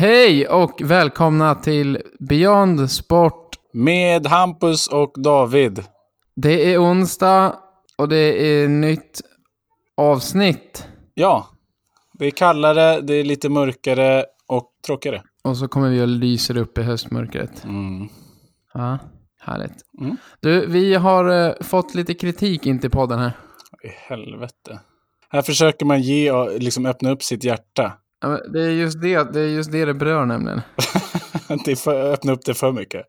Hej och välkomna till Beyond Sport. Med Hampus och David. Det är onsdag och det är nytt avsnitt. Ja, det är kallare, det är lite mörkare och tråkigare. Och så kommer vi och lyser upp i höstmörkret. Mm. Ja, härligt. Mm. Du, vi har eh, fått lite kritik in till podden här. I helvete. Här försöker man ge liksom öppna upp sitt hjärta. Ja, det, är just det, det är just det det berör nämligen. det är för, öppna upp det för mycket.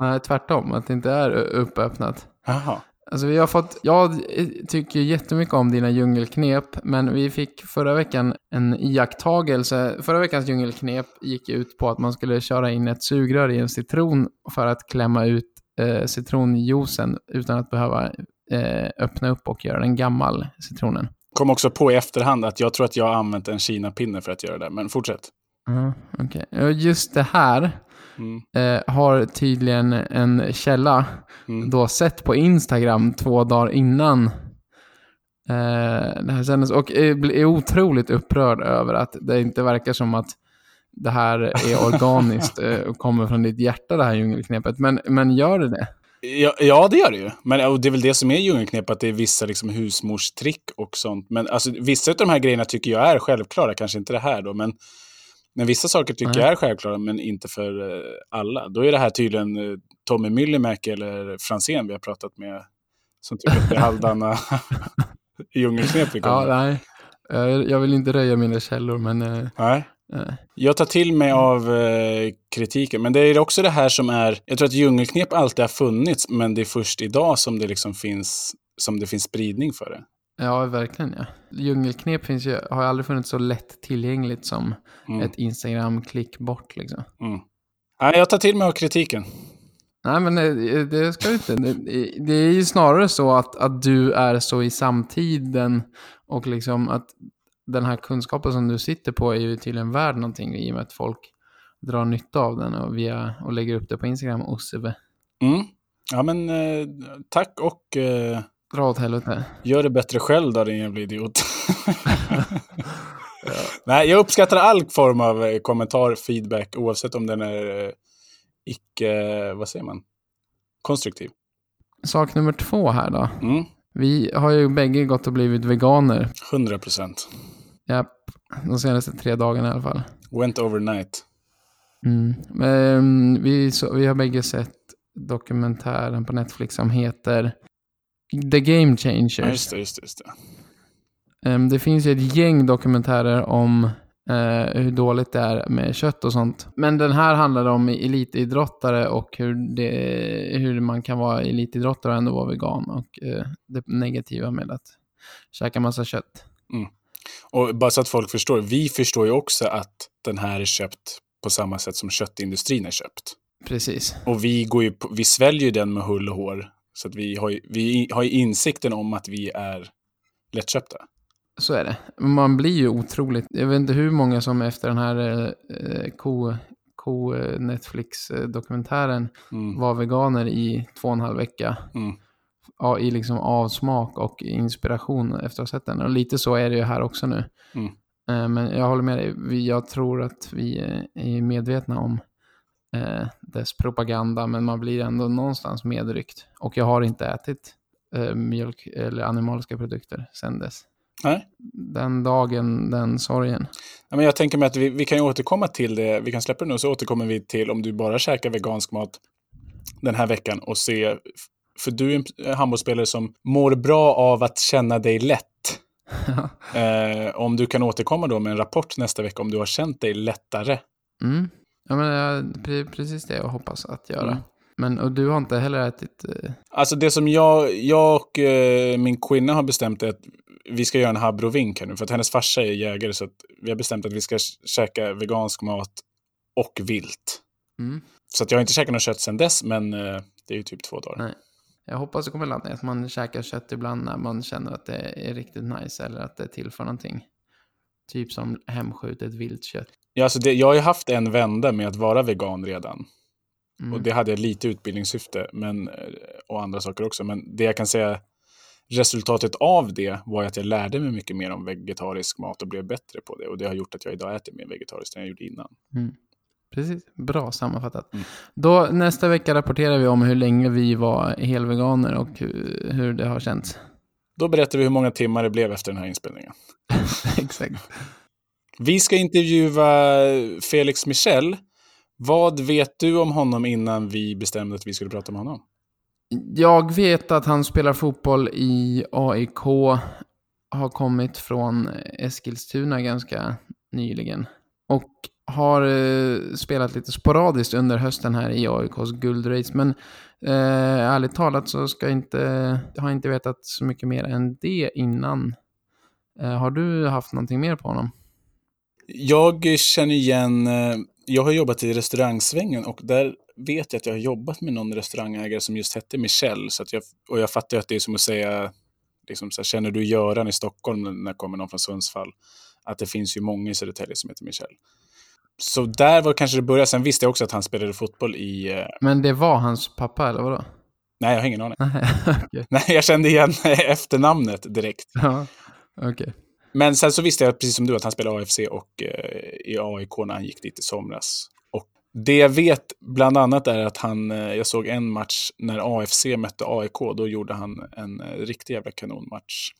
Nej, tvärtom, att det inte är uppöppnat. Jaha. Alltså vi har fått, jag tycker jättemycket om dina djungelknep, men vi fick förra veckan en iakttagelse. Förra veckans djungelknep gick ut på att man skulle köra in ett sugrör i en citron för att klämma ut eh, citronjuicen utan att behöva eh, öppna upp och göra den gammal, citronen. Kom också på i efterhand att jag tror att jag har använt en kinapinne för att göra det, men fortsätt. Mm, okay. just det här Mm. eh, har tydligen en källa Mm. då sett på Instagram två dagar innan eh, det här sändes och är, är otroligt upprörd över att det inte verkar som att det här är organiskt eh, och kommer från ditt hjärta det här djungelknepet. Men, men gör det det? Ja, ja, det gör det ju. Men och det är väl det som är djungelknep, att det är vissa liksom, husmorstrick och sånt. Men alltså, vissa av de här grejerna tycker jag är självklara, kanske inte det här då, men, men vissa saker tycker Nej. jag är självklara, men inte för eh, alla. Då är det här tydligen eh, Tommy Myllymäki eller Franzén vi har pratat med, som tycker att det är halvdana djungelknep vi Ja, kommer. nej. Eh, jag vill inte röja mina källor, men... Eh, Nej. Eh, Jag tar till mig av eh, kritiken, men det är också det här som är... Jag tror att djungelknep alltid har funnits, men det är först idag som det liksom finns, som det finns spridning för det. ja, verkligen ja. Djungelknep finns ju, har ju aldrig funnits så lätt tillgängligt som Mm. ett Instagram-klick bort liksom. Mm. Nej, jag tar till mig av kritiken. Nej, men det, det ska du inte. Det, det är ju snarare så att, att du är så i samtiden och liksom att den här kunskapen som du sitter på är ju tydligen värd någonting i och med att folk drar nytta av den och, via, och lägger upp det på Instagram och vidare. Mm. Ja, men eh, tack och eh, Dra åt helvete. gör det bättre själv då, din jävla idiot. Nej, jag uppskattar all form av eh, kommentar, feedback, oavsett om den är eh, icke, vad säger man, konstruktiv. Sak nummer två här då. Mm. Vi har ju bägge gått och blivit veganer. 100 procent. Japp, de senaste tre dagarna i alla fall. Went overnight. Mm. Men, vi, så, vi har bägge sett dokumentären på Netflix som heter The Game Changers. Ja, just det, just det. Just det. Ehm, det finns ju ett gäng dokumentärer om eh, hur dåligt det är med kött och sånt. Men den här handlar om elitidrottare och hur, det, hur man kan vara elitidrottare och ändå vara vegan. Och eh, det negativa med att käka massa kött. Och bara så att folk förstår, vi förstår ju också att den här är köpt på samma sätt som köttindustrin är köpt. Precis. Och vi, går ju vi sväljer ju den med hull och hår. Så att vi har, ju, vi har ju insikten om att vi är lättköpta. Så är det. Man blir ju otroligt... Jag vet inte hur många som efter den här eh, ko, ko eh, Netflix-dokumentären Mm. var veganer i två och en halv vecka. Mm. I liksom avsmak och inspiration efter att ha sett den. Och lite så är det ju här också nu. Mm. Eh, Men jag håller med dig. Jag tror att vi eh, är medvetna om eh, dess propaganda. Men man blir ändå någonstans medryckt. Och jag har inte ätit mjölk eller animaliska produkter sedan dess. Nej. Den dagen, den sorgen. Ja, men jag tänker mig att vi, vi kan återkomma till det. Vi kan släppa det nu, så återkommer vi till om du bara käkar vegansk mat den här veckan och se. För du är en handbollsspelare som mår bra av att känna dig lätt. Eh, om du kan återkomma då med en rapport nästa vecka om du har känt dig lättare. Mm. Ja, men jag, pre- precis det jag hoppas att göra. Mm. Men och du har inte heller ätit... Eh, Alltså det som jag, jag och eh, min kvinna har bestämt är att vi ska göra en habrovink här nu. För att hennes farsa är jägare så att vi har bestämt att vi ska käka vegansk mat och vilt. mm. Så att jag har inte käkat något kött sedan dess, men eh, det är ju typ två dagar. Nej. Jag hoppas det kommer landa i att man käkar kött ibland när man känner att det är riktigt nice eller att det tillför någonting. Typ som hemskjutet viltkött. Ja, alltså det, jag har ju haft en vända med att vara vegan redan. Mm. Och det hade jag lite utbildningssyfte men, eh, och andra saker också. Men det jag kan säga, resultatet av det var att jag lärde mig mycket mer om vegetarisk mat och blev bättre på det. Och det har gjort att jag idag äter mer vegetariskt än jag gjorde innan. Mm. Precis, bra sammanfattat. Mm. Då nästa vecka rapporterar vi om hur länge vi var helveganer och hur, hur det har känts. Då berättar vi hur många timmar det blev efter den här inspelningen. Exakt. Vi ska intervjua Felix Michel. Vad vet du om honom innan vi bestämde att vi skulle prata med honom? Jag vet att han spelar fotboll i AIK. Har kommit från Eskilstuna ganska nyligen. Och har eh, spelat lite sporadiskt under hösten här i AIKs guldrace. Men eh, ärligt talat så ska jag inte, jag har inte vetat så mycket mer än det innan. Eh, har du haft någonting mer på honom? Jag känner igen, eh, jag har jobbat i restaurangsvängen och där vet jag att jag har jobbat med någon restaurangägare som just hette Michel. Så att jag, och jag fattar att det är som att säga, liksom så här, känner du Göran i Stockholm när det kommer någon från Sundsvall? Att det finns ju många i Södertälje som heter Michel. Så där var kanske det började. Sen visste jag också att han spelade fotboll i... eh, Men det var hans pappa eller vadå? Nej, jag har ingen aning. Nej, jag kände igen efternamnet direkt. Ja, okej. Men sen så visste jag, precis som du, att han spelade AFC och eh, i AIK när han gick dit i somras. Och det jag vet bland annat är att han, eh, jag såg en match när AFC mötte AIK, då gjorde han en eh, riktig jävla kanonmatch.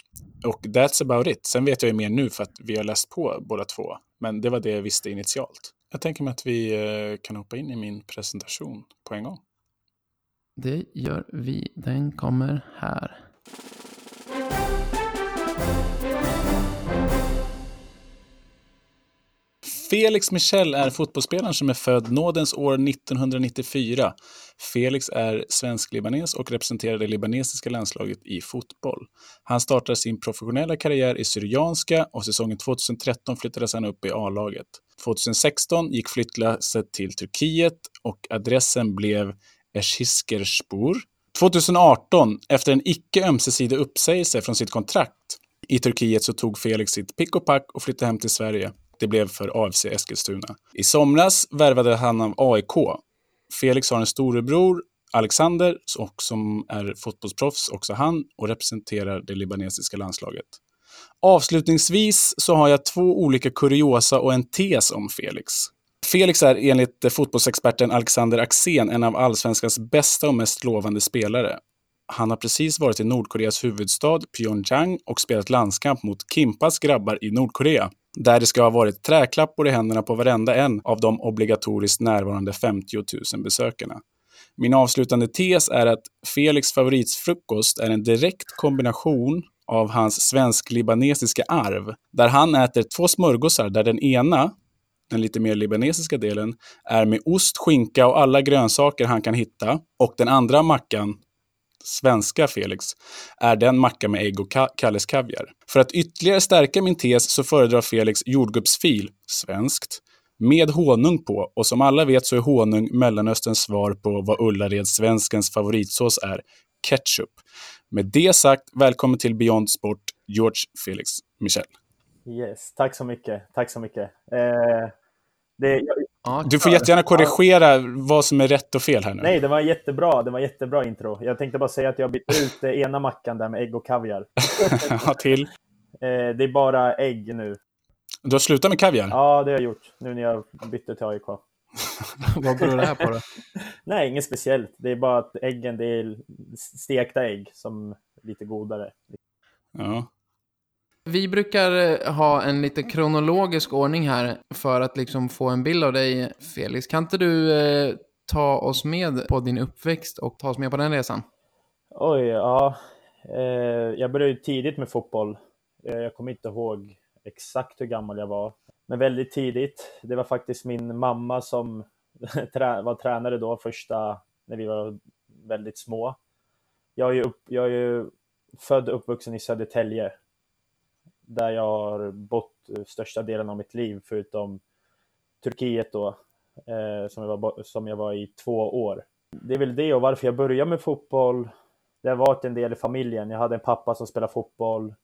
Och that's about it. Sen vet jag ju mer nu för att vi har läst på båda två. Men det var det jag visste initialt. Jag tänker mig att vi eh, kan hoppa in i min presentation på en gång. Det gör vi. Den kommer här. Felix Michel är fotbollsspelaren som är född nådens år 1994. Felix är svensk-libanes och representerar det libanesiska landslaget i fotboll. Han startade sin professionella karriär i Syrianska och säsongen 2013 flyttades han upp i A-laget. 2016 gick flyttlasset till Turkiet och adressen blev Eskişehirspor. 2018, efter en icke ömsesidig uppsägelse från sitt kontrakt i Turkiet så tog Felix sitt pick och pack och flyttade hem till Sverige. Det blev för AFC Eskilstuna. I somras värvade han av AIK. Felix har en storebror, Alexander, och som är fotbollsproffs, också han, och representerar det libanesiska landslaget. Avslutningsvis så har jag två olika kuriosa och en tes om Felix. Felix är enligt fotbollsexperten Alexander Axén en av allsvenskans bästa och mest lovande spelare. Han har precis varit i Nordkoreas huvudstad Pyongyang och spelat landskamp mot Kimpas grabbar i Nordkorea. Där det ska ha varit träklappor i händerna på varenda en av de obligatoriskt närvarande 50 000 besökarna. Min avslutande tes är att Felix favoritfrukost är en direkt kombination av hans svensk-libanesiska arv, där han äter två smörgåsar där den ena, den lite mer libanesiska delen, är med ost, skinka och alla grönsaker han kan hitta och den andra mackan, svenska Felix, är den macka med ägg och ka Kalles kaviar. För att ytterligare stärka min tes så föredrar Felix jordgubbsfil, svenskt, med honung på. Och som alla vet så är honung Mellanösterns svar på vad Ullared svenskens favoritsås är, ketchup. Med det sagt, välkommen till Beyond Sport, George Felix Michel. Yes, tack så mycket. Tack så mycket. Eh, det, jag, Ja, Du får jättegärna korrigera vad som är rätt och fel här nu. nej, det var jättebra. Det var jättebra intro. Jag tänkte bara säga att jag bytte ut ena mackan där med ägg och kaviar. Ja, till. Eh, det är bara ägg nu. Du har slutat med kaviar? Ja, det har jag gjort. Nu när jag bytte till AIK. Vad beror det här på då? Nej, inget speciellt. Det är bara att äggen, det är stekta ägg som är lite godare. Ja. Vi brukar eh, ha en lite kronologisk ordning här för att liksom få en bild av dig, Felix. Kan inte du eh, ta oss med på din uppväxt och ta oss med på den resan? Oj, ja. Eh, jag började ju tidigt med fotboll. Eh, jag kommer inte ihåg exakt hur gammal jag var, men väldigt tidigt. Det var faktiskt min mamma som var tränare då, första, när vi var väldigt små. Jag är ju, upp, jag är ju född och uppvuxen i Södertälje, där jag har bott största delen av mitt liv, förutom Turkiet då, eh, som, jag var, som jag var i två år. Det är väl det och varför jag började med fotboll det har varit en del i familjen. Jag hade en pappa som spelade fotboll.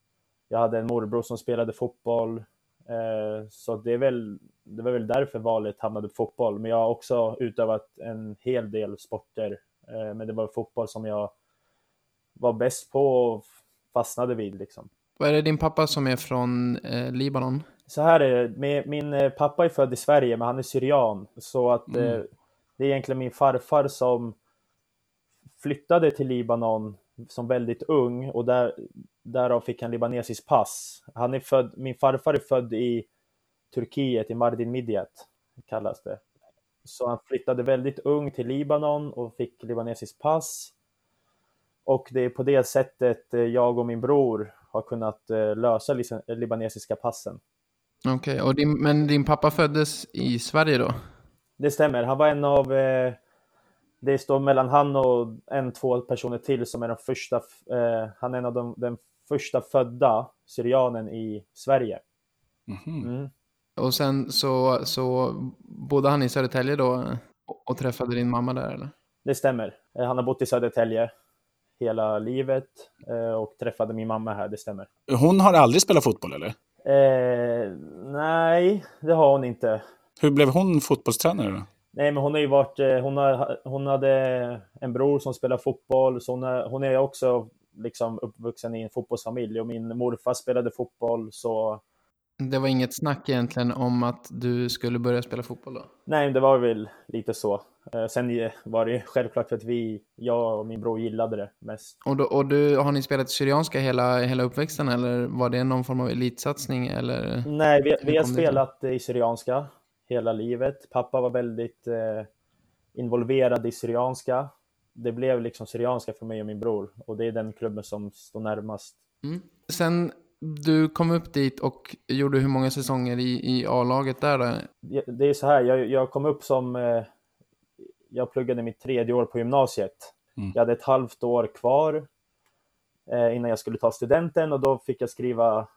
Jag hade en morbror som spelade fotboll. Eh, så det, är väl, det var väl därför valet hamnade på fotboll. Men jag har också utövat en hel del sporter. Eh, men det var fotboll som jag var bäst på och fastnade vid. Liksom. Vad är det din pappa som är från eh, Libanon? Så här är det, min eh, pappa är född i Sverige men han är syrian. Så att mm. eh, det är egentligen min farfar som flyttade till Libanon som väldigt ung och där, därav fick han libanesiskt pass. Han är född, min farfar är född i Turkiet, i Mardin Midyat kallas det. Så han flyttade väldigt ung till Libanon och fick libanesiskt pass. Och det är på det sättet eh, jag och min bror har kunnat eh, lösa libanesiska passen. Okej, okay. men din pappa föddes i Sverige då? Det stämmer. Han var en av... Eh, det står mellan han och en, två personer till som är de första... Eh, han är en av de den första födda syrianen i Sverige. Mm. Mm. Och sen så, så bodde han i Södertälje då och träffade din mamma där eller? Det stämmer. Eh, han har bott i Södertälje hela livet eh, och träffade min mamma här, det stämmer. Hon har aldrig spelat fotboll eller? Eh, nej, det har hon inte. Hur blev hon fotbollstränare då? Nej, men hon har ju varit, eh, hon, har, hon hade en bror som spelar fotboll, så hon är, hon är också liksom uppvuxen i en fotbollsfamilj och min morfar spelade fotboll så det var inget snack egentligen om att du skulle börja spela fotboll då? Nej, det var väl lite så. Eh, sen var det självklart för att vi, jag och min bror gillade det mest. Och, då, och du, har ni spelat Syrianska hela, hela uppväxten eller var det någon form av elitsatsning? Eller? Nej, vi, vi har spelat i Syrianska hela livet. Pappa var väldigt eh, involverad i Syrianska. Det blev liksom Syrianska för mig och min bror och det är den klubben som står närmast. Mm. Sen du kom upp dit och gjorde hur många säsonger i, i A-laget där då? Det är så här, jag, jag kom upp som... Eh, jag pluggade mitt tredje år på gymnasiet. Mm. Jag hade ett halvt år kvar eh, innan jag skulle ta studenten och då fick jag skriva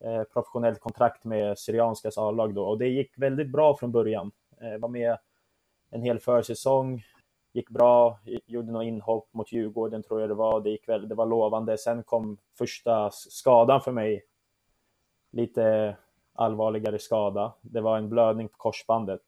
eh, professionellt kontrakt med Syrianskas A-lag då och det gick väldigt bra från början. Eh, var med en hel försäsong, gick bra, gjorde något inhopp mot Djurgården tror jag det var, det gick väl, det var lovande. Sen kom första skadan för mig, lite allvarligare skada. Det var en blödning på korsbandet.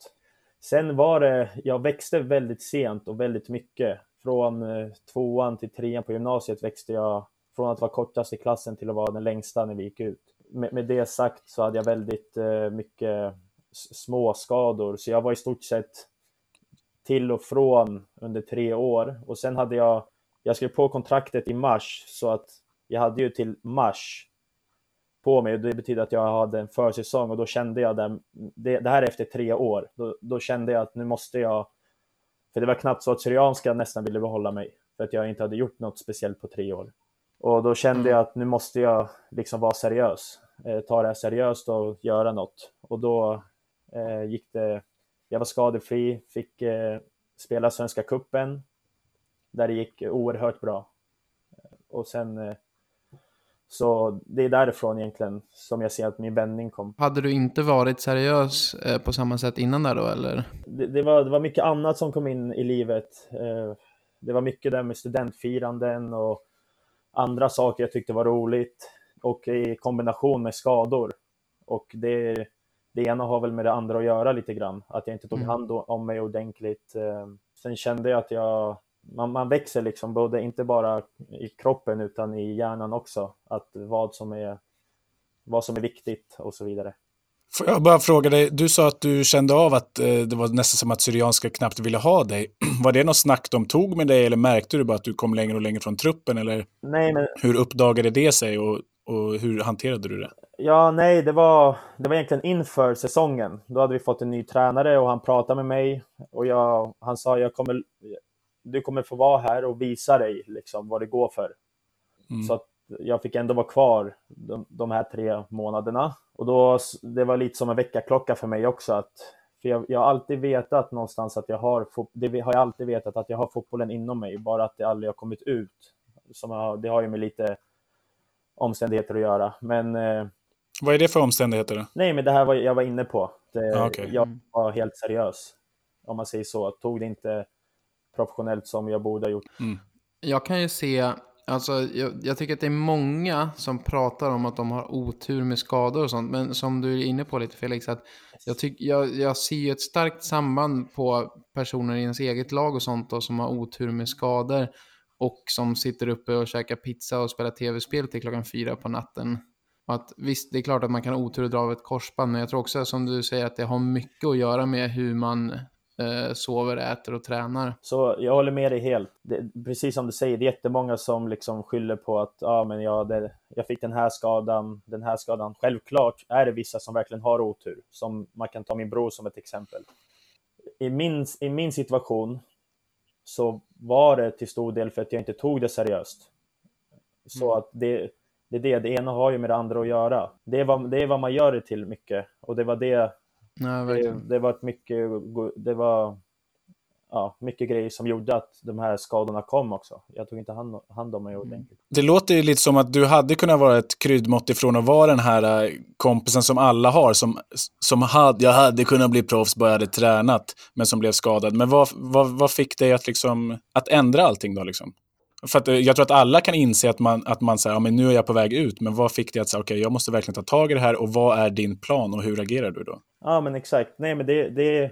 Sen var det, jag växte väldigt sent och väldigt mycket. Från eh, tvåan till trean på gymnasiet växte jag från att vara kortast i klassen till att vara den längsta när vi gick ut. Med, med det sagt så hade jag väldigt eh, mycket småskador, så jag var i stort sett till och från under tre år och sen hade jag, jag skrev på kontraktet i mars så att jag hade ju till mars på mig och det betyder att jag hade en försäsong och då kände jag det, det, det här är efter tre år, då, då, kände jag att nu måste jag, för det var knappt så att Syrianska nästan ville behålla mig för att jag inte hade gjort något speciellt på tre år. Och då kände mm. jag att nu måste jag liksom vara seriös, eh, ta det här seriöst och göra något. Och då eh, gick det jag var skadefri, fick eh, spela Svenska Kuppen där det gick oerhört bra. Och sen eh, så det är därifrån egentligen som jag ser att min vändning kom. Hade du inte varit seriös eh, på samma sätt innan där då eller? Det, det, var, det var mycket annat som kom in i livet. Eh, det var mycket där med studentfiranden och andra saker jag tyckte var roligt och i kombination med skador. Och det det ena har väl med det andra att göra lite grann, att jag inte tog mm. hand om mig ordentligt. Eh, sen kände jag att jag, man, man växer liksom, både inte bara i kroppen utan i hjärnan också, att vad som är, vad som är viktigt och så vidare. Får jag bara fråga dig, du sa att du kände av att eh, det var nästan som att Syrianska knappt ville ha dig. Var det något snack de tog med dig eller märkte du bara att du kom längre och längre från truppen? Eller Nej, men... hur uppdagade det sig och, och hur hanterade du det? Ja, nej, det var, det var egentligen inför säsongen. Då hade vi fått en ny tränare och han pratade med mig och jag, han sa jag kommer, du kommer få vara här och visa dig liksom vad det går för. Mm. Så att jag fick ändå vara kvar de, de, här tre månaderna och då, det var lite som en väckarklocka för mig också att för jag, jag har alltid vetat någonstans att jag har, det har jag alltid vetat att jag har fotbollen inom mig, bara att det aldrig har kommit ut. Som jag, det har ju med lite omständigheter att göra. Men eh, vad är det för omständigheter? Då? Nej, men det här var jag var inne på. Det, ah, okay. Jag var helt seriös, om man säger så. Tog det inte professionellt som jag borde ha gjort. Mm. Jag kan ju se, alltså jag, jag, tycker att det är många som pratar om att de har otur med skador och sånt. Men som du är inne på lite Felix, att jag, tyck, jag, jag ser ju ett starkt samband på personer i ens eget lag och sånt då, som har otur med skador. Och som sitter uppe och käkar pizza och spelar tv-spel till klockan fyra på natten att visst, det är klart att man kan ha otur och dra av ett korsband, men jag tror också som du säger att det har mycket att göra med hur man eh, sover, äter och tränar. Så jag håller med dig helt. Det, precis som du säger, det är jättemånga som liksom skyller på att ah, men jag, det, jag fick den här skadan, den här skadan. Självklart är det vissa som verkligen har otur, som man kan ta min bror som ett exempel. I min, i min situation så var det till stor del för att jag inte tog det seriöst. Så Mm. att det, det är det, det ena har ju med det andra att göra. Det är vad, det är vad man gör det till mycket. Och det var det, Nej, det, det var mycket, det var ja, mycket grejer som gjorde att de här skadorna kom också. Jag tog inte hand, hand om mig Mm. ordentligt. Det låter ju lite som att du hade kunnat vara ett kryddmått ifrån att vara den här eh, kompisen som alla har, som, som hade, jag hade kunnat bli proffs bara jag hade tränat, men som blev skadad. Men vad, vad, vad fick dig att, liksom, att ändra allting då? Liksom? För att, eh, jag tror att alla kan inse att man, att man säger, ja, men nu är jag på väg ut, men vad fick dig att säga, okej, jag måste verkligen ta tag i det här och vad är din plan och hur agerar du då? Ja, men exakt. Nej, men det, det,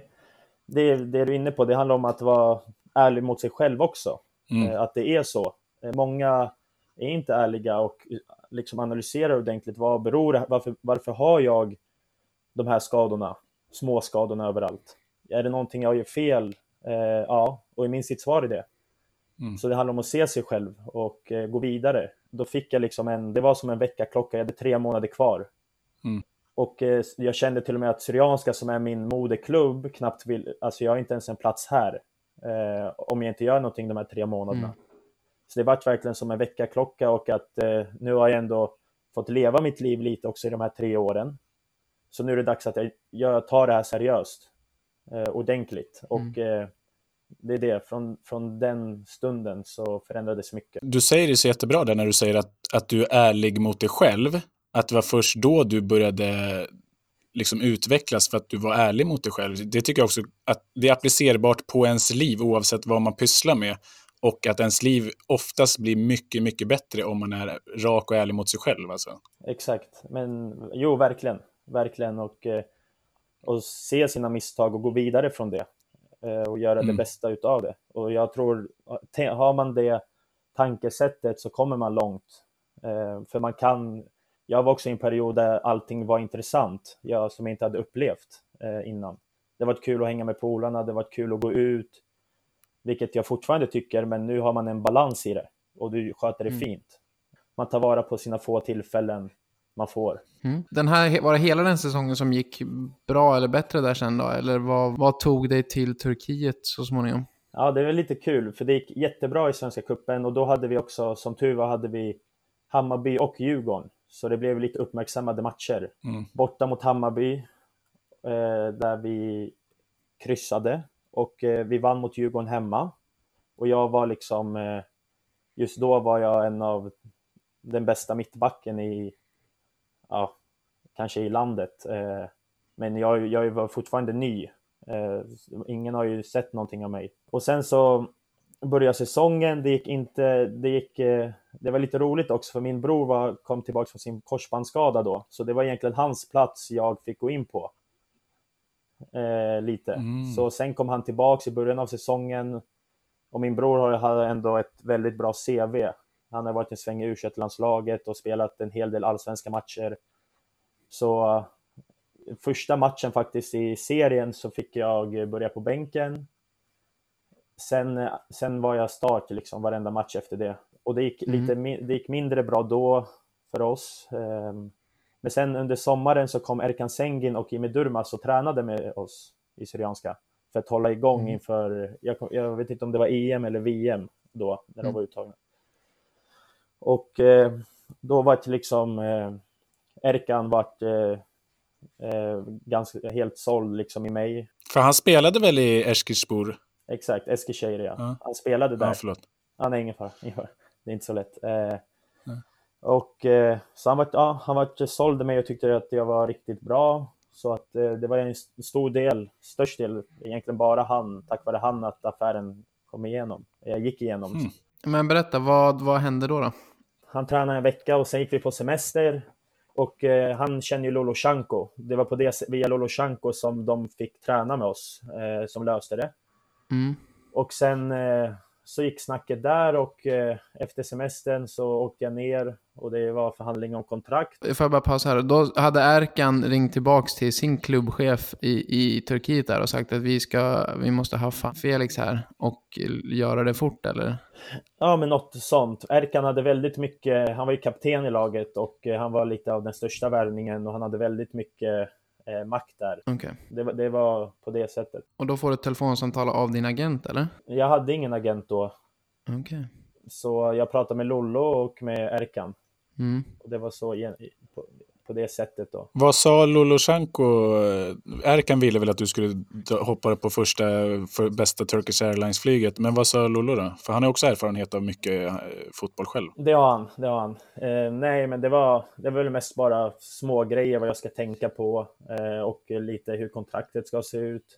det, det du är inne på, det handlar om att vara ärlig mot sig själv också. Mm. Eh, Att det är så. Eh, Många är inte ärliga och eh, liksom analyserar ordentligt. Vad beror det, varför, varför har jag de här skadorna? Små skadorna överallt. Är det någonting jag gör fel? Eh, ja, och i min sitt svar är det. Mm. Så det handlar om att se sig själv och eh, gå vidare. Då fick jag liksom en, det var som en veckaklocka, jag hade tre månader kvar. Mm. Och eh, jag kände till och med att Syrianska som är min moderklubb knappt vill, alltså jag har inte ens en plats här. Eh, om jag inte gör någonting de här tre månaderna. Mm. Så det vart verkligen som en veckaklocka och att eh, nu har jag ändå fått leva mitt liv lite också i de här tre åren. Så nu är det dags att jag, jag tar det här seriöst. Eh, ordentligt. Och eh, det är det, från, från den stunden så förändrades mycket. Du säger det så jättebra där när du säger att, att du är ärlig mot dig själv. Att det var först då du började liksom utvecklas för att du var ärlig mot dig själv. Det tycker jag också att det är applicerbart på ens liv oavsett vad man pysslar med. Och att ens liv oftast blir mycket, mycket bättre om man är rak och ärlig mot sig själv. Alltså. Exakt, men jo, verkligen. Verkligen. Och, eh, och se sina misstag och gå vidare från det. Eh, Och göra det Mm. bästa utav det. Och jag tror, har man det tankesättet så kommer man långt. Eh, För man kan, jag var också i en period där allting var intressant, jag som inte hade upplevt eh, innan. Det var kul att hänga med polarna, det var kul att gå ut, vilket jag fortfarande tycker, men nu har man en balans i det och du sköter det Mm. fint. Man tar vara på sina få tillfällen man får. Mm. Den här, var det hela den säsongen som gick bra eller bättre där sen då? Eller vad, vad tog dig till Turkiet så småningom? Ja, det väl lite kul, för det gick jättebra i Svenska Cupen och då hade vi också, som tur var, hade vi Hammarby och Djurgården. Så det blev lite uppmärksammade matcher. Mm. Borta mot Hammarby, eh, där vi kryssade och eh, vi vann mot Djurgården hemma. Och jag var liksom, eh, just då var jag en av den bästa mittbacken i, ja, kanske i landet. Eh, men jag, jag var fortfarande ny. Eh, ingen har ju sett någonting av mig. Och sen så började säsongen, det gick inte, det gick, eh, det var lite roligt också för min bror var, kom tillbaka från sin korsbandsskada då. Så det var egentligen hans plats jag fick gå in på. Eh, lite. Mm. Så sen kom han tillbaks i början av säsongen. Och min bror har- hade ändå ett väldigt bra CV. Han har varit en sväng i u landslaget och spelat en hel del allsvenska matcher. Så eh, första matchen faktiskt i serien så fick jag börja på bänken. Sen, sen var jag start liksom varenda match efter det. Och det gick, Mm. lite, det gick mindre bra då för oss. Ehm, Men sen under sommaren så kom Erkan Sengin och Jimmy Durmaz och tränade med oss i Syrianska för att hålla igång Mm. inför, jag, jag vet inte om det var EM eller VM då, när de Mm. var uttagna. Och eh, då var det liksom, eh, Erkan vart eh, eh, ganska helt såld liksom i mig. För han spelade väl i Eskilsbor? Exakt, Eskişehir ja. Han spelade där. Ja, förlåt. Ja, nej, ingen fara. Ingen fara. Det är inte så lätt. Eh, och eh, så han var, ja, han var sålde mig och tyckte att jag var riktigt bra. Så att eh, det var en st- stor del, störst del, egentligen bara han, tack vare han att affären kom igenom. Jag gick igenom. Mm. Men berätta, vad, vad hände då? då? Han tränade en vecka och sen gick vi på semester. Och eh, han känner ju Lolo Shanko. Det var på det, via Lolo Shanko som de fick träna med oss, eh, som löste det. Mm. Och sen, eh, så gick snacket där och eh, efter semestern så åkte jag ner och det var förhandling om kontrakt. Får jag bara pausa här? Då hade Erkan ringt tillbaks till sin klubbchef i, i Turkiet där och sagt att vi, ska, vi måste ha Felix här och göra det fort, eller? Ja, men något sånt. Erkan hade väldigt mycket, han var ju kapten i laget och eh, han var lite av den största värvningen och han hade väldigt mycket eh, makt där. Okay. Det, det, var på det sättet. Och då får du ett telefonsamtal av din agent eller? Jag hade ingen agent då. Okay. Så jag pratade med Lollo och med Erkan. Mm. Och det var så på, det sättet då. Vad sa Lolosjenko? Erkan ville väl att du skulle hoppa på första för bästa Turkish Airlines-flyget. Men vad sa Lollo då? För han har också erfarenhet av mycket eh, fotboll själv. Det har han. Det har han. Eh, nej, men det var, det var väl mest bara små grejer vad jag ska tänka på eh, och lite hur kontraktet ska se ut.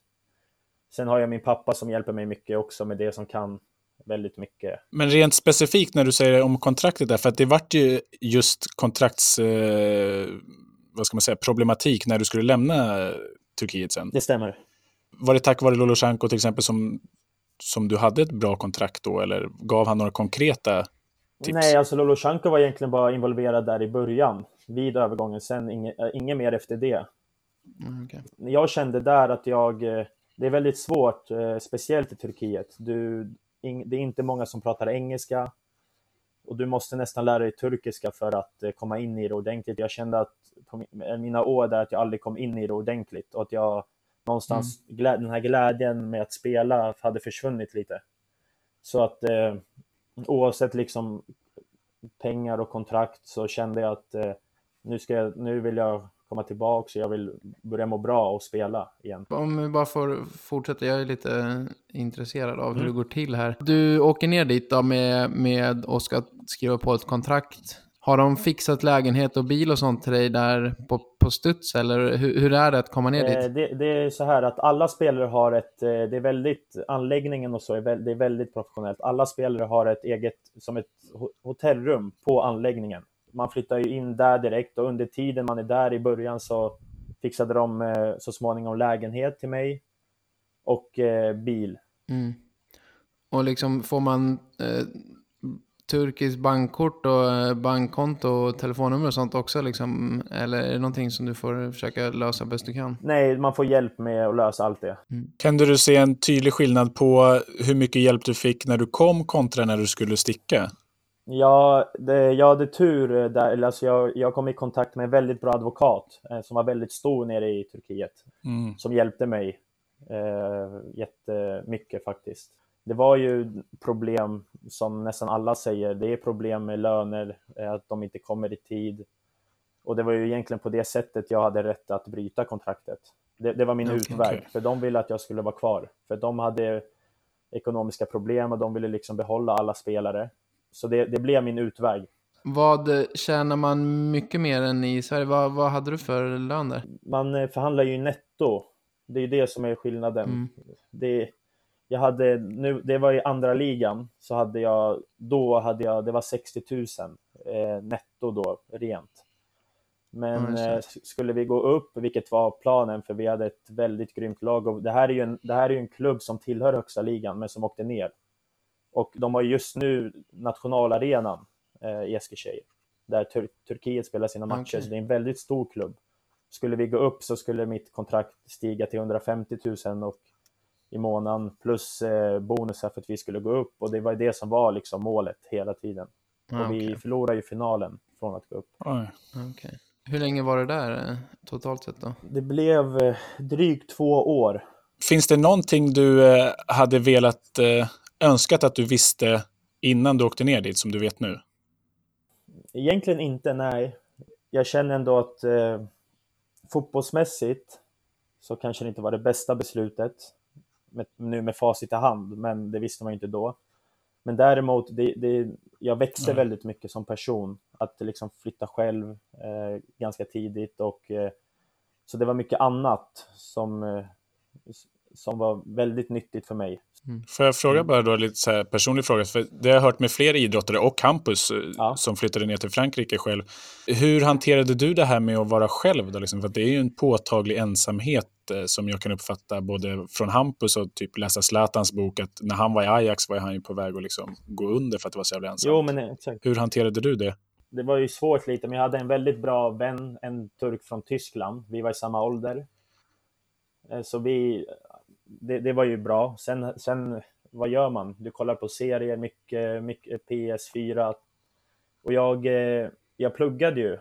Sen har jag min pappa som hjälper mig mycket också med det som kan väldigt mycket. Men rent specifikt när du säger om kontraktet där, för att det vart ju just kontrakts... Eh, vad ska man säga, problematik när du skulle lämna Turkiet sen. Det stämmer. Var det tack vare Lolosjenko till exempel som, som du hade ett bra kontrakt då, eller gav han några konkreta tips? Nej, alltså Lolosjenko var egentligen bara involverad där i början, vid övergången, sen inget, äh, inget mer efter det. Mm, okay. Jag kände där att jag, eh, det är väldigt svårt, eh, speciellt i Turkiet. Du, det är inte många som pratar engelska och du måste nästan lära dig turkiska för att eh, komma in i det ordentligt. Jag kände att på mina år där att jag aldrig kom in i det ordentligt och att jag någonstans, mm. glä, den här glädjen med att spela hade försvunnit lite. Så att eh, oavsett liksom pengar och kontrakt så kände jag att eh, nu, ska jag, nu vill jag komma tillbaka och jag vill börja må bra och spela igen. Om vi bara får fortsätta, jag är lite intresserad av hur mm. det går till här. Du åker ner dit då med, med och ska skriva på ett kontrakt. Har de fixat lägenhet och bil och sånt till dig där på, på studs eller hur, hur är det att komma ner dit? Eh, det, det, är så här att alla spelare har ett, eh, det är väldigt, anläggningen och så är, det är väldigt professionellt. Alla spelare har ett eget, som ett hotellrum på anläggningen man flyttar ju in där direkt och under tiden man är där i början så fixade de eh, så småningom lägenhet till mig och eh, bil. Mm. Och liksom får man eh, turkiskt bankkort och eh, bankkonto och telefonnummer och sånt också liksom? Eller är det någonting som du får försöka lösa bäst du kan? Nej, man får hjälp med att lösa allt det. Mm. Kan du se en tydlig skillnad på hur mycket hjälp du fick när du kom kontra när du skulle sticka? Ja, det, jag hade tur eh, där, alltså jag, jag kom i kontakt med en väldigt bra advokat eh, som var väldigt stor nere i Turkiet. Mm. Som hjälpte mig eh, jättemycket faktiskt. Det var ju problem som nästan alla säger, det är problem med löner, eh, att de inte kommer i tid. Och det var ju egentligen på det sättet jag hade rätt att bryta kontraktet. Det, det var min okay, utväg, okay. för de ville att jag skulle vara kvar. För de hade ekonomiska problem och de ville liksom behålla alla spelare. Så det, det blev min utväg. Vad tjänar man mycket mer än i Sverige? Vad, vad hade du för lön där? Man eh, förhandlar ju netto. Det är det som är skillnaden. Mm. Det, jag hade, nu, det var i andra ligan, så hade jag, då hade jag, det var 60 000 eh, netto då, rent. Men mm, eh, skulle vi gå upp, vilket var planen, för vi hade ett väldigt grymt lag. Och det, här är ju en, det här är ju en klubb som tillhör högsta ligan, men som åkte ner. Och de har just nu nationalarenan eh, i Eskilstuna där Tur Turkiet spelar sina matcher. Okay. Så det är en väldigt stor klubb. Skulle vi gå upp så skulle mitt kontrakt stiga till 150 000 och i månaden plus eh, bonusar för att vi skulle gå upp och det var det som var liksom målet hela tiden. Ah, och vi okay. förlorade ju finalen från att gå upp. Okay. Hur länge var det där eh, totalt sett då? Det blev eh, drygt två år. Finns det någonting du eh, hade velat eh, önskat att du visste innan du åkte ner dit som du vet nu? Egentligen inte, nej. Jag känner ändå att eh, fotbollsmässigt så kanske det inte var det bästa beslutet med, nu med facit i hand, men det visste man inte då. Men däremot, det, det, jag växte mm. väldigt mycket som person. Att liksom flytta själv eh, ganska tidigt och eh, så det var mycket annat som, eh, som var väldigt nyttigt för mig. Mm. Får jag fråga mm. bara då lite så personlig fråga? För det har jag hört med fler idrottare och campus eh, ja. som flyttade ner till Frankrike själv. Hur hanterade du det här med att vara själv? Då, liksom? För det är ju en påtaglig ensamhet eh, som jag kan uppfatta både från Hampus och typ läsa Zlatans bok, att när han var i Ajax var han ju på väg att liksom gå under för att det var så jävla ensamt. Jo, men exakt. Hur hanterade du det? Det var ju svårt lite, men jag hade en väldigt bra vän, en turk från Tyskland. Vi var i samma ålder. Eh, så vi, det, det var ju bra. Sen, sen, vad gör man? Du kollar på serier, mycket, mycket PS4. Och jag, eh, jag pluggade ju